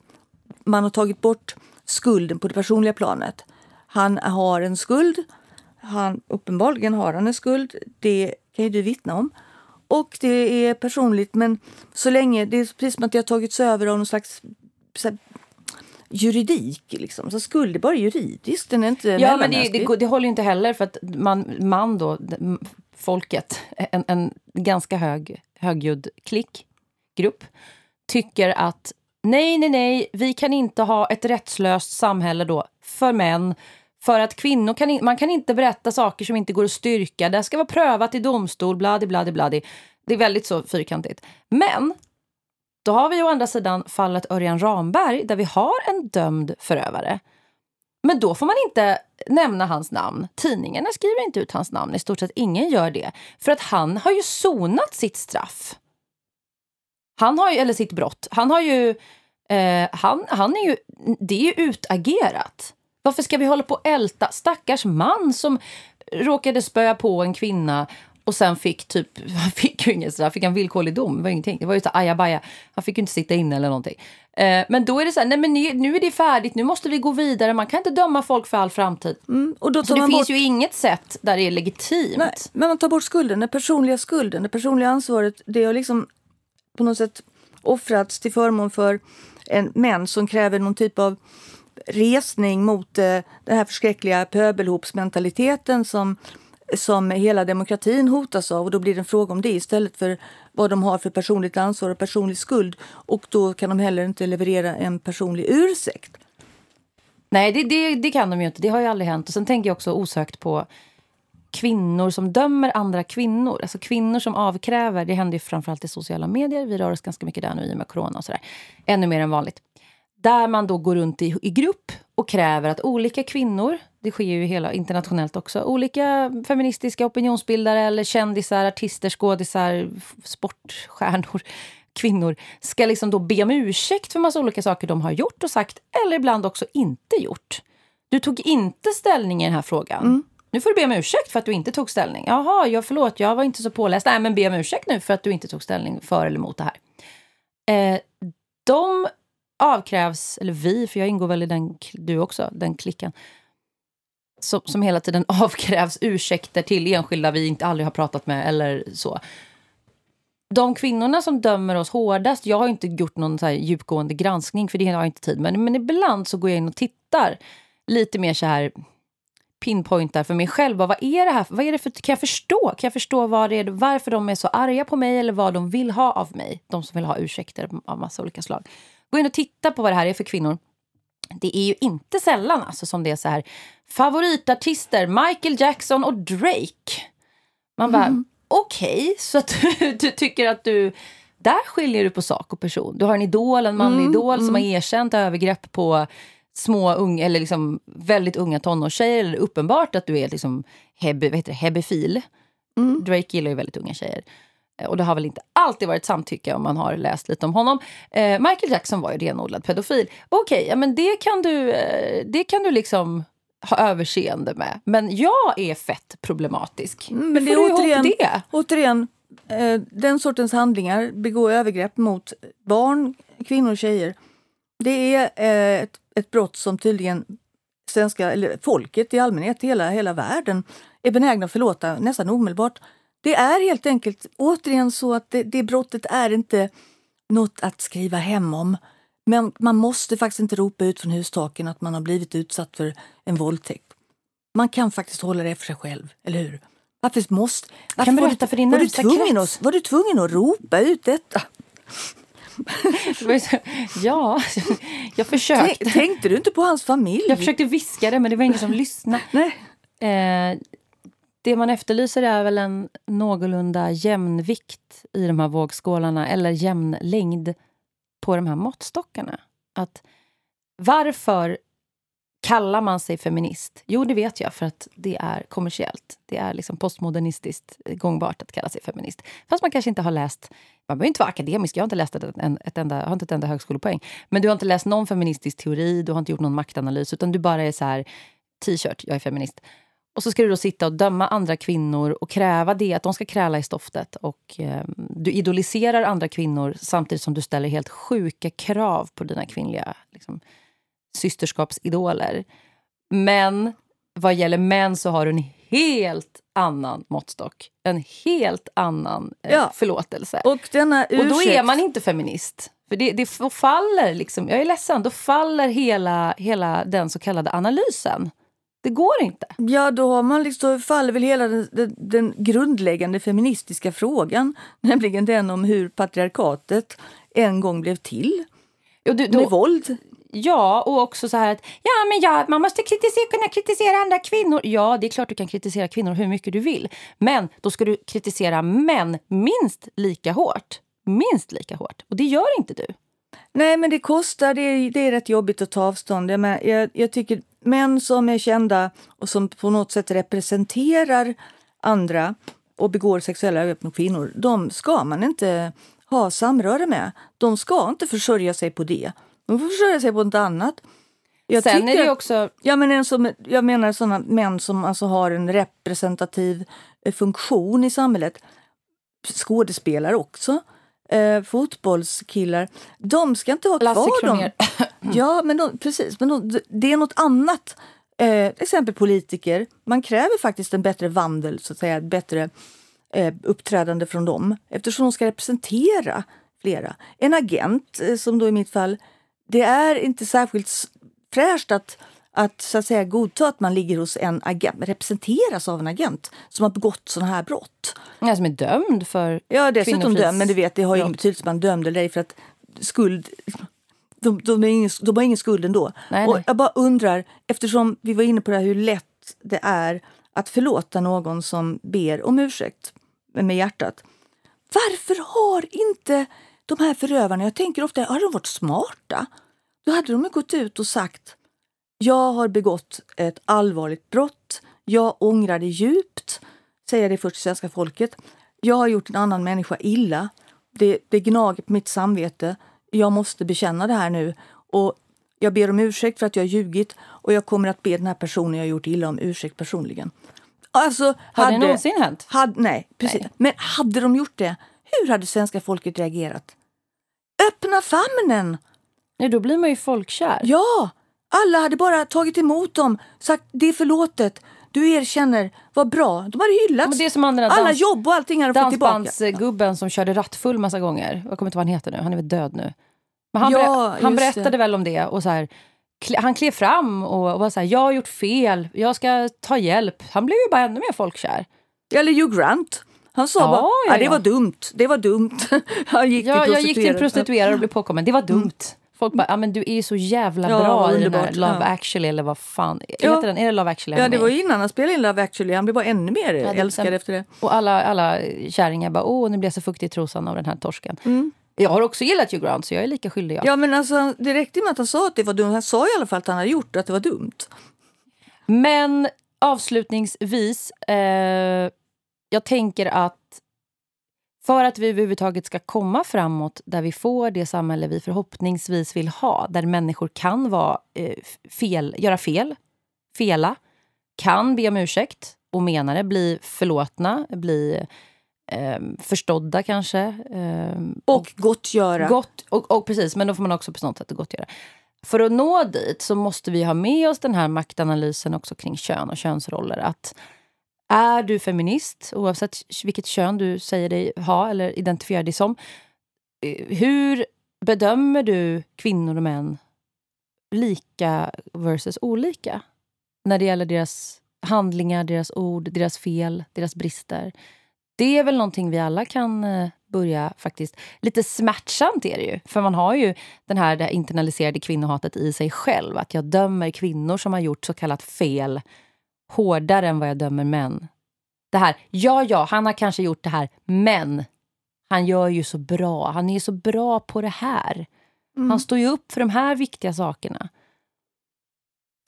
man har tagit bort skulden på det personliga planet. Han har en skuld. Han, uppenbarligen har han en skuld. Det kan ju du vittna om. Och det är personligt, men så länge... Det är precis som att det har tagits över av någon slags juridik. Liksom. Så skuld är bara juridiskt, den är inte Ja, men det, det, det håller ju inte heller för att man, man då, folket, en, en ganska hög, högljudd klick, grupp, tycker att nej, nej, nej, vi kan inte ha ett rättslöst samhälle då för män. För att kvinnor kan, man kan inte berätta saker som inte går att styrka. Det ska vara prövat i domstol, bladi, bladi, bladi. Det är väldigt så fyrkantigt. Men då har vi å andra sidan fallet Örjan Ramberg där vi har en dömd förövare. Men då får man inte nämna hans namn. Tidningarna skriver inte ut hans namn. I stort sett ingen gör det. För att han har ju sonat sitt straff. Han har ju, eller sitt brott. Han har ju... Eh, han, han är ju... Det är ju utagerat. Varför ska vi hålla på och älta stackars man som råkade spöa på en kvinna och sen fick typ, han fick ju ingen straff, fick en villkorlig dom, det var ingenting. Det var ju så ajabaja. Han fick ju inte sitta inne eller någonting. Eh, men då är det så här, nej men nu, nu är det färdigt, nu måste vi gå vidare. Man kan inte döma folk för all framtid. Mm, och då Så tar det man finns bort... ju inget sätt där det är legitimt. Nej, men man tar bort skulden, den personliga skulden, det personliga ansvaret. Det har liksom på något sätt offrats till förmån för en män som kräver någon typ av resning mot eh, den här förskräckliga pöbelhopsmentaliteten som, som hela demokratin hotas av. Och då blir det en fråga om det istället för vad de har för personligt ansvar och personlig skuld. Och då kan de heller inte leverera en personlig ursäkt. Nej, det, det, det kan de ju inte. Det har ju aldrig hänt. Och sen tänker jag också osökt på kvinnor som dömer andra kvinnor. Alltså kvinnor som avkräver. Det händer ju framförallt i sociala medier. Vi rör oss ganska mycket där nu i och med corona och sådär. Ännu mer än vanligt. Där man då går runt i, i grupp och kräver att olika kvinnor, det sker ju hela internationellt också, olika feministiska opinionsbildare eller kändisar, artister, skådisar, sportstjärnor, kvinnor ska liksom då be om ursäkt för massa olika saker de har gjort och sagt eller ibland också inte gjort. Du tog inte ställning i den här frågan. Nu får du be om ursäkt för att du inte tog ställning. Jaha, ja, förlåt, jag var inte så påläst. Nej, men be om ursäkt nu för att du inte tog ställning för eller emot det här. Eh, de avkrävs, eller vi, för jag ingår väl i den, du också, den klicken, som, som hela tiden avkrävs ursäkter till enskilda vi inte aldrig har pratat med eller så. De kvinnorna som dömer oss hårdast, jag har inte gjort någon så djupgående granskning för det har jag inte tid med, men ibland så går jag in och tittar lite mer så här pinpointar för mig själv. Vad är det här? Vad är det för, kan jag förstå? Kan jag förstå vad det är, varför de är så arga på mig eller vad de vill ha av mig? De som vill ha ursäkter av massa olika slag. Gå in och titta på vad det här är för kvinnor. Det är ju inte sällan alltså som det är så här favoritartister Michael Jackson och Drake. Man bara, mm. okej, okay, så att du, du tycker att du där skiljer du på sak och person. Du har en idol, en manlig mm, idol mm. som har erkänt övergrepp på små unga, eller liksom väldigt unga tonårstjejer. Eller uppenbart att du är liksom heb, vad heter det, hebefil. Mm. Drake gillar ju väldigt unga tjejer. Eh, och det har väl inte alltid varit samtycke om man har läst lite om honom. Eh, Michael Jackson var ju renodlad pedofil. Okej, okay, ja, men det kan du, eh, det kan du liksom ha överseende med. Men jag är fett problematisk. Mm, men det är återigen, det? återigen eh, den sortens handlingar, begå övergrepp mot barn, kvinnor och tjejer. Det är eh, ett, ett brott som tydligen svenska, eller folket i allmänhet, hela, hela världen, är benägna att förlåta nästan omedelbart. Det är helt enkelt återigen så att det, det brottet är inte något att skriva hem om. Men man måste faktiskt inte ropa ut från hustaken att man har blivit utsatt för en våldtäkt. Man kan faktiskt hålla det för sig själv, eller hur? Varför måste... Varför kan berätta för din var, du tvungen att, var du tvungen att ropa ut detta? ja, jag försökte. Tänkte du inte på hans familj? Jag försökte viska det, men det var ingen som lyssnade. Nej. Eh, det man efterlyser är väl en någorlunda jämnvikt i de här vågskålarna, eller jämn längd på de här måttstockarna. Att varför kallar man sig feminist? Jo, det vet jag, för att det är kommersiellt. Det är liksom postmodernistiskt gångbart att kalla sig feminist. Fast man kanske inte har läst... Man behöver inte vara akademisk. Jag har inte läst ett, ett enda, har inte ett enda högskolepoäng. Men du har inte läst någon feministisk teori, du har inte gjort någon maktanalys, utan du bara är så här t-shirt, jag är feminist. Och så ska du då sitta och döma andra kvinnor och kräva det, att de ska kräla i stoftet. Och eh, Du idoliserar andra kvinnor samtidigt som du ställer helt sjuka krav på dina kvinnliga liksom, systerskapsidoler. Men vad gäller män så har du en helt annan måttstock. En helt annan eh, ja. förlåtelse. Och, denna ursäkt... och då är man inte feminist. För det, det faller, liksom, jag är ledsen, då faller hela, hela den så kallade analysen. Det går inte. Ja, då har man liksom, faller väl hela den, den, den, grundläggande feministiska frågan, nämligen den om hur patriarkatet en gång blev till. Jo, du, då, med våld. Ja, och också så här att ja, men ja, man måste kritisera, kunna kritisera andra kvinnor. Ja, det är klart du kan kritisera kvinnor hur mycket du vill. Men då ska du kritisera män minst lika hårt. Minst lika hårt. Och det gör inte du. Nej, men det kostar. Det är, det är rätt jobbigt att ta avstånd. Jag, jag, jag tycker män som är kända och som på något sätt representerar andra och begår sexuella övergrepp mot kvinnor, de ska man inte ha samröre med. De ska inte försörja sig på det. De får försörja sig på något annat. Jag Sen är det också... Ja, men en som, jag menar sådana män som alltså har en representativ eh, funktion i samhället. Skådespelare också. Eh, fotbollskillar. De ska inte ha kvar dem. Ja, men de, precis. Men de, det är något annat. Eh, exempel politiker. Man kräver faktiskt en bättre vandel, så att säga, ett bättre eh, uppträdande från dem eftersom de ska representera flera. En agent, eh, som då i mitt fall, det är inte särskilt fräscht att att så att säga godta att man ligger hos en agent, representeras av en agent som har begått sådana här brott. Ja, som är dömd för Ja, dessutom dömd, men du vet, det har ju ingen betydelse om man är dömd eller ej för att skuld de, de, ingen, de har ingen skuld ändå. Nej, och nej. Jag bara undrar, eftersom vi var inne på det här, hur lätt det är att förlåta någon som ber om ursäkt med hjärtat. Varför har inte de här förövarna, jag tänker ofta, har de varit smarta? Då hade de gått ut och sagt jag har begått ett allvarligt brott. Jag ångrar det djupt, säger det först till svenska folket. Jag har gjort en annan människa illa. Det, det gnager på mitt samvete. Jag måste bekänna det här nu. Och jag ber om ursäkt för att jag har ljugit och jag kommer att be den här personen jag gjort illa om ursäkt personligen. Alltså, har hade, det någonsin hänt? Hade, nej, precis. Nej. Men hade de gjort det, hur hade svenska folket reagerat? Öppna famnen! Ja, då blir man ju folkkär. Ja! Alla hade bara tagit emot dem, sagt det är förlåtet, du erkänner, vad bra. De hade hyllats. Är som där Alla dans- jobb och allting hade fått tillbaka. Dansbandsgubben som körde rattfull massa gånger. Jag kommer inte vad han heter nu. Han är väl död nu. Men han, Ja, berä- han berättade det. väl om det. Och så här, han klev fram och, och var så här, jag har gjort fel, jag ska ta hjälp. Han blev ju bara ännu mer folkkär. Eller Hugh Grant. Han sa Ja, bara, ja, ja, det ja. var dumt, det var dumt. Han gick till jag gick till en prostituerad och blev påkommen. Det var dumt. Folk bara, ja men du är ju så jävla Ja, bra i den här. Love Ja. actually eller vad fan. Ja. Heter den? Är det Love actually? Ja, det var ju innan han spelade in Love actually. Han blev bara ännu mer det- älskad sen- efter det. Och alla, alla kärringar bara, åh nu blir jag så fuktig i trosan av den här torsken. Mm. Jag har också gillat Hugh Grant så jag är lika skyldig. Jag. Ja, men alltså, det räckte med att han sa att det var dumt. Han sa i alla fall att han hade gjort att det var dumt. Men avslutningsvis, eh, jag tänker att för att vi överhuvudtaget ska komma framåt där vi får det samhälle vi förhoppningsvis vill ha, där människor kan vara, eh, fel, göra fel, fela, kan be om ursäkt och mena det, bli förlåtna, bli eh, förstådda kanske. Eh, Och gottgöra. Gott, och, och precis, men då får man också på något sätt gottgöra. För att nå dit så måste vi ha med oss den här maktanalysen också kring kön och könsroller. Att är du feminist, oavsett vilket kön du säger dig ha eller identifierar dig som, eh, hur bedömer du kvinnor och män lika versus olika? När det gäller deras handlingar, deras ord, deras fel, deras brister. Det är väl någonting vi alla kan eh, börja faktiskt... Lite smärtsamt är det ju. För man har ju den här, det här internaliserade kvinnohatet i sig själv. Att jag dömer kvinnor som har gjort så kallat fel hårdare än vad jag dömer män. Det här, ja, ja, han har kanske gjort det här, men han gör ju så bra. Han är ju så bra på det här. Mm. Han står ju upp för de här viktiga sakerna.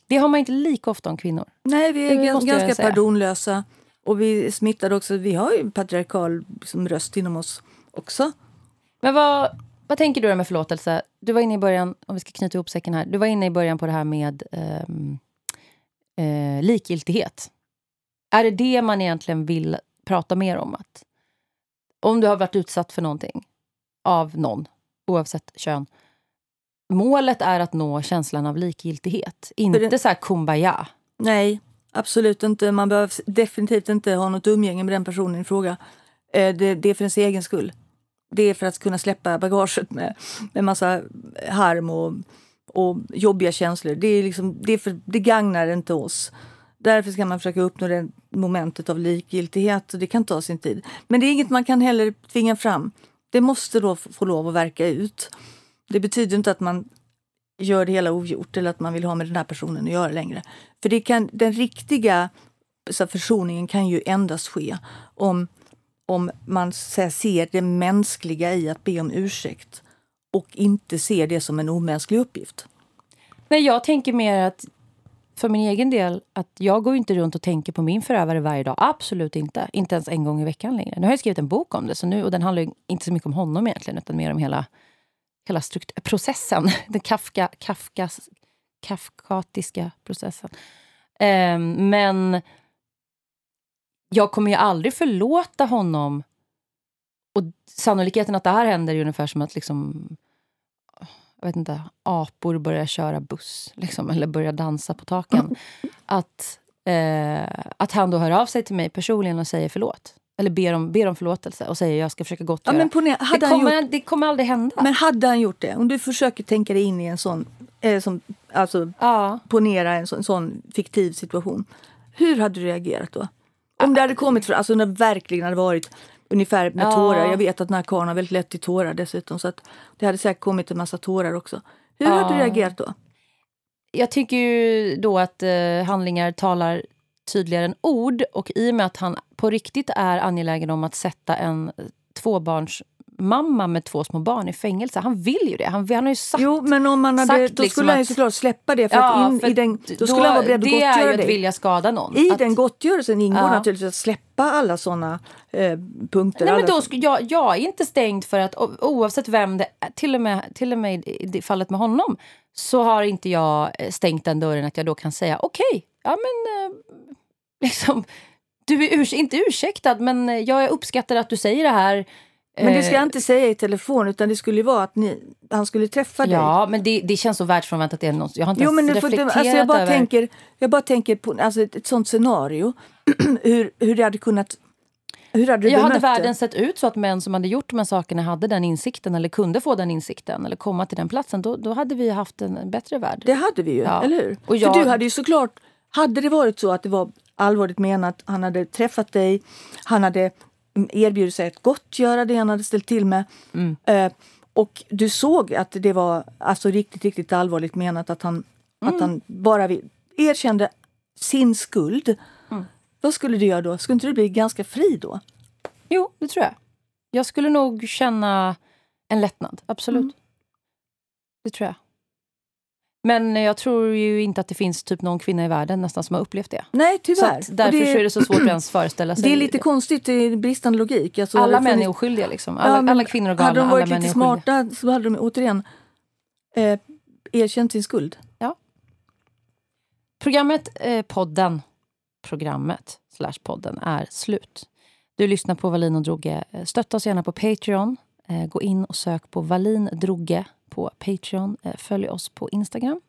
Det har man inte lika ofta om kvinnor. Nej, vi är ganska säga. pardonlösa. Och vi är smittade också. Vi har ju en patriarkal liksom, röst inom oss också. Men vad, vad tänker du med förlåtelse? Du var inne i början, om vi ska knyta ihop säcken här. Du var inne i början på det här med ehm, eh, likgiltighet. Är det det man egentligen vill prata mer om? Att om du har varit utsatt för någonting av någon, oavsett kön. Målet är att nå känslan av likgiltighet. Inte det- så här kumbaya. Nej, absolut inte. Man behöver definitivt inte ha något umgänge med den personen i fråga. Eh, Det, det är för ens egen skull. Det är för att kunna släppa bagaget med, med massa harm och, och jobbiga känslor. Det, är liksom, det, är för, det gagnar inte oss. Därför ska man försöka uppnå det momentet av likgiltighet. Och det kan ta sin tid. Men det är inget man kan heller tvinga fram. Det måste då få lov att verka ut. Det betyder inte att man gör det hela ogjort eller att man vill ha med den här personen att göra längre. För det kan, den riktiga så här, försoningen kan ju endast ske om, om man så här, ser det mänskliga i att be om ursäkt och inte ser det som en omänsklig uppgift. Nej, jag tänker mer att för min egen del att jag går inte runt och tänker på min förövare varje dag. Absolut inte. Inte ens en gång i veckan längre. Nu har jag skrivit en bok om det så nu, och den handlar ju inte så mycket om honom egentligen utan mer om hela, hela processen. Den Kafka, Kafkas, kafkatiska processen. Ehm, men jag kommer ju aldrig förlåta honom. Och sannolikheten att det här händer är ungefär som att liksom jag vet inte, apor börjar köra buss liksom, eller börjar dansa på taken. Att, eh, att han då hör av sig till mig personligen och säger förlåt. Eller ber om, ber om förlåtelse och säger jag ska försöka Ja, gottgöra. men ponera, det, kommer, gjort, det kommer aldrig hända. men hade han gjort det? Om du försöker tänka dig in i en sån, eh, som, alltså ja. ponera en sån, sån fiktiv situation. Hur hade du reagerat då? Om det hade kommit, för, alltså när det verkligen hade varit ungefär med Ja. tårar. Jag vet att den här karln har väldigt lätt till tårar dessutom. Så att det hade säkert kommit en massa tårar också. Hur hade du Ja. reagerat då? Jag tycker ju då att eh, handlingar talar tydligare än ord. Och i och med att han på riktigt är angelägen om att sätta en tvåbarnsmamma med två små barn i fängelse. Han vill ju det. Han, han har ju sagt Jo, men om man hade, då liksom skulle han ju såklart släppa det. För Ja, att in, för i den, då skulle han vara beredd att Det är ju gottgöra att dig. vilja skada någon. I att, den gottgörelsen ingår Ja. naturligtvis att släppa alla såna eh, punkter. Nej, men då, sk- jag, jag är inte stängd för att oavsett vem det är, till och med, till och med i det fallet med honom, så har inte jag eh, stängt den dörren att jag då kan säga okej, ja men eh, liksom, du är urs- inte ursäktad men eh, jag uppskattar att du säger det här. Men det ska jag Eh, inte säga i telefon utan det skulle ju vara att ni, han skulle träffa dig. Ja, men det, det känns så världsfrånvänt att det är någon... Jag har inte Jo, ens men får inte, reflekterat alltså jag, bara över... tänker, jag bara tänker på alltså ett, ett sånt scenario. hur, hur det hade kunnat... Hur hade du Jag hade det? världen sett ut så att män som hade gjort de här sakerna hade den insikten eller kunde få den insikten eller komma till den platsen, då, då hade vi haft en bättre värld. Det hade vi ju, Ja. eller hur? Och jag- För du hade ju såklart... Hade det varit så att det var allvarligt menat, han hade träffat dig, han hade erbjudit sig att gottgöra det han hade ställt till med Mm. eh, och du såg att det var alltså riktigt, riktigt allvarligt menat att han, Mm. att han bara erkände sin skuld. Mm. Vad skulle du göra då? Skulle inte du bli ganska fri då? Jo, det tror jag. Jag skulle nog känna en lättnad, absolut. Mm. Det tror jag. Men jag tror ju inte att det finns typ någon kvinna i världen nästan som har upplevt det. Nej, Så tyvärr. Och därför det, så är det så svårt att ens föreställa sig. det är lite konstigt, det är bristande logik. Alltså, alla män är oskyldiga liksom. Ja, Alla, men alla kvinnor är galna, Hade de varit lite smarta så hade de återigen eh, erkänt sin skuld. Programmet, eh, podden, programmet slash podden är slut. Du lyssnar på Wallin och Droge. Stötta oss gärna på Patreon. Eh, gå in och sök på Wallin Droge på Patreon. Eh, följ oss på Instagram,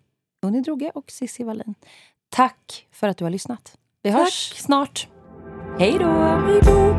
Unni Droge och Cissi Wallin. Tack för att du har lyssnat. Vi Tack. hörs snart. Hej då! Hej då!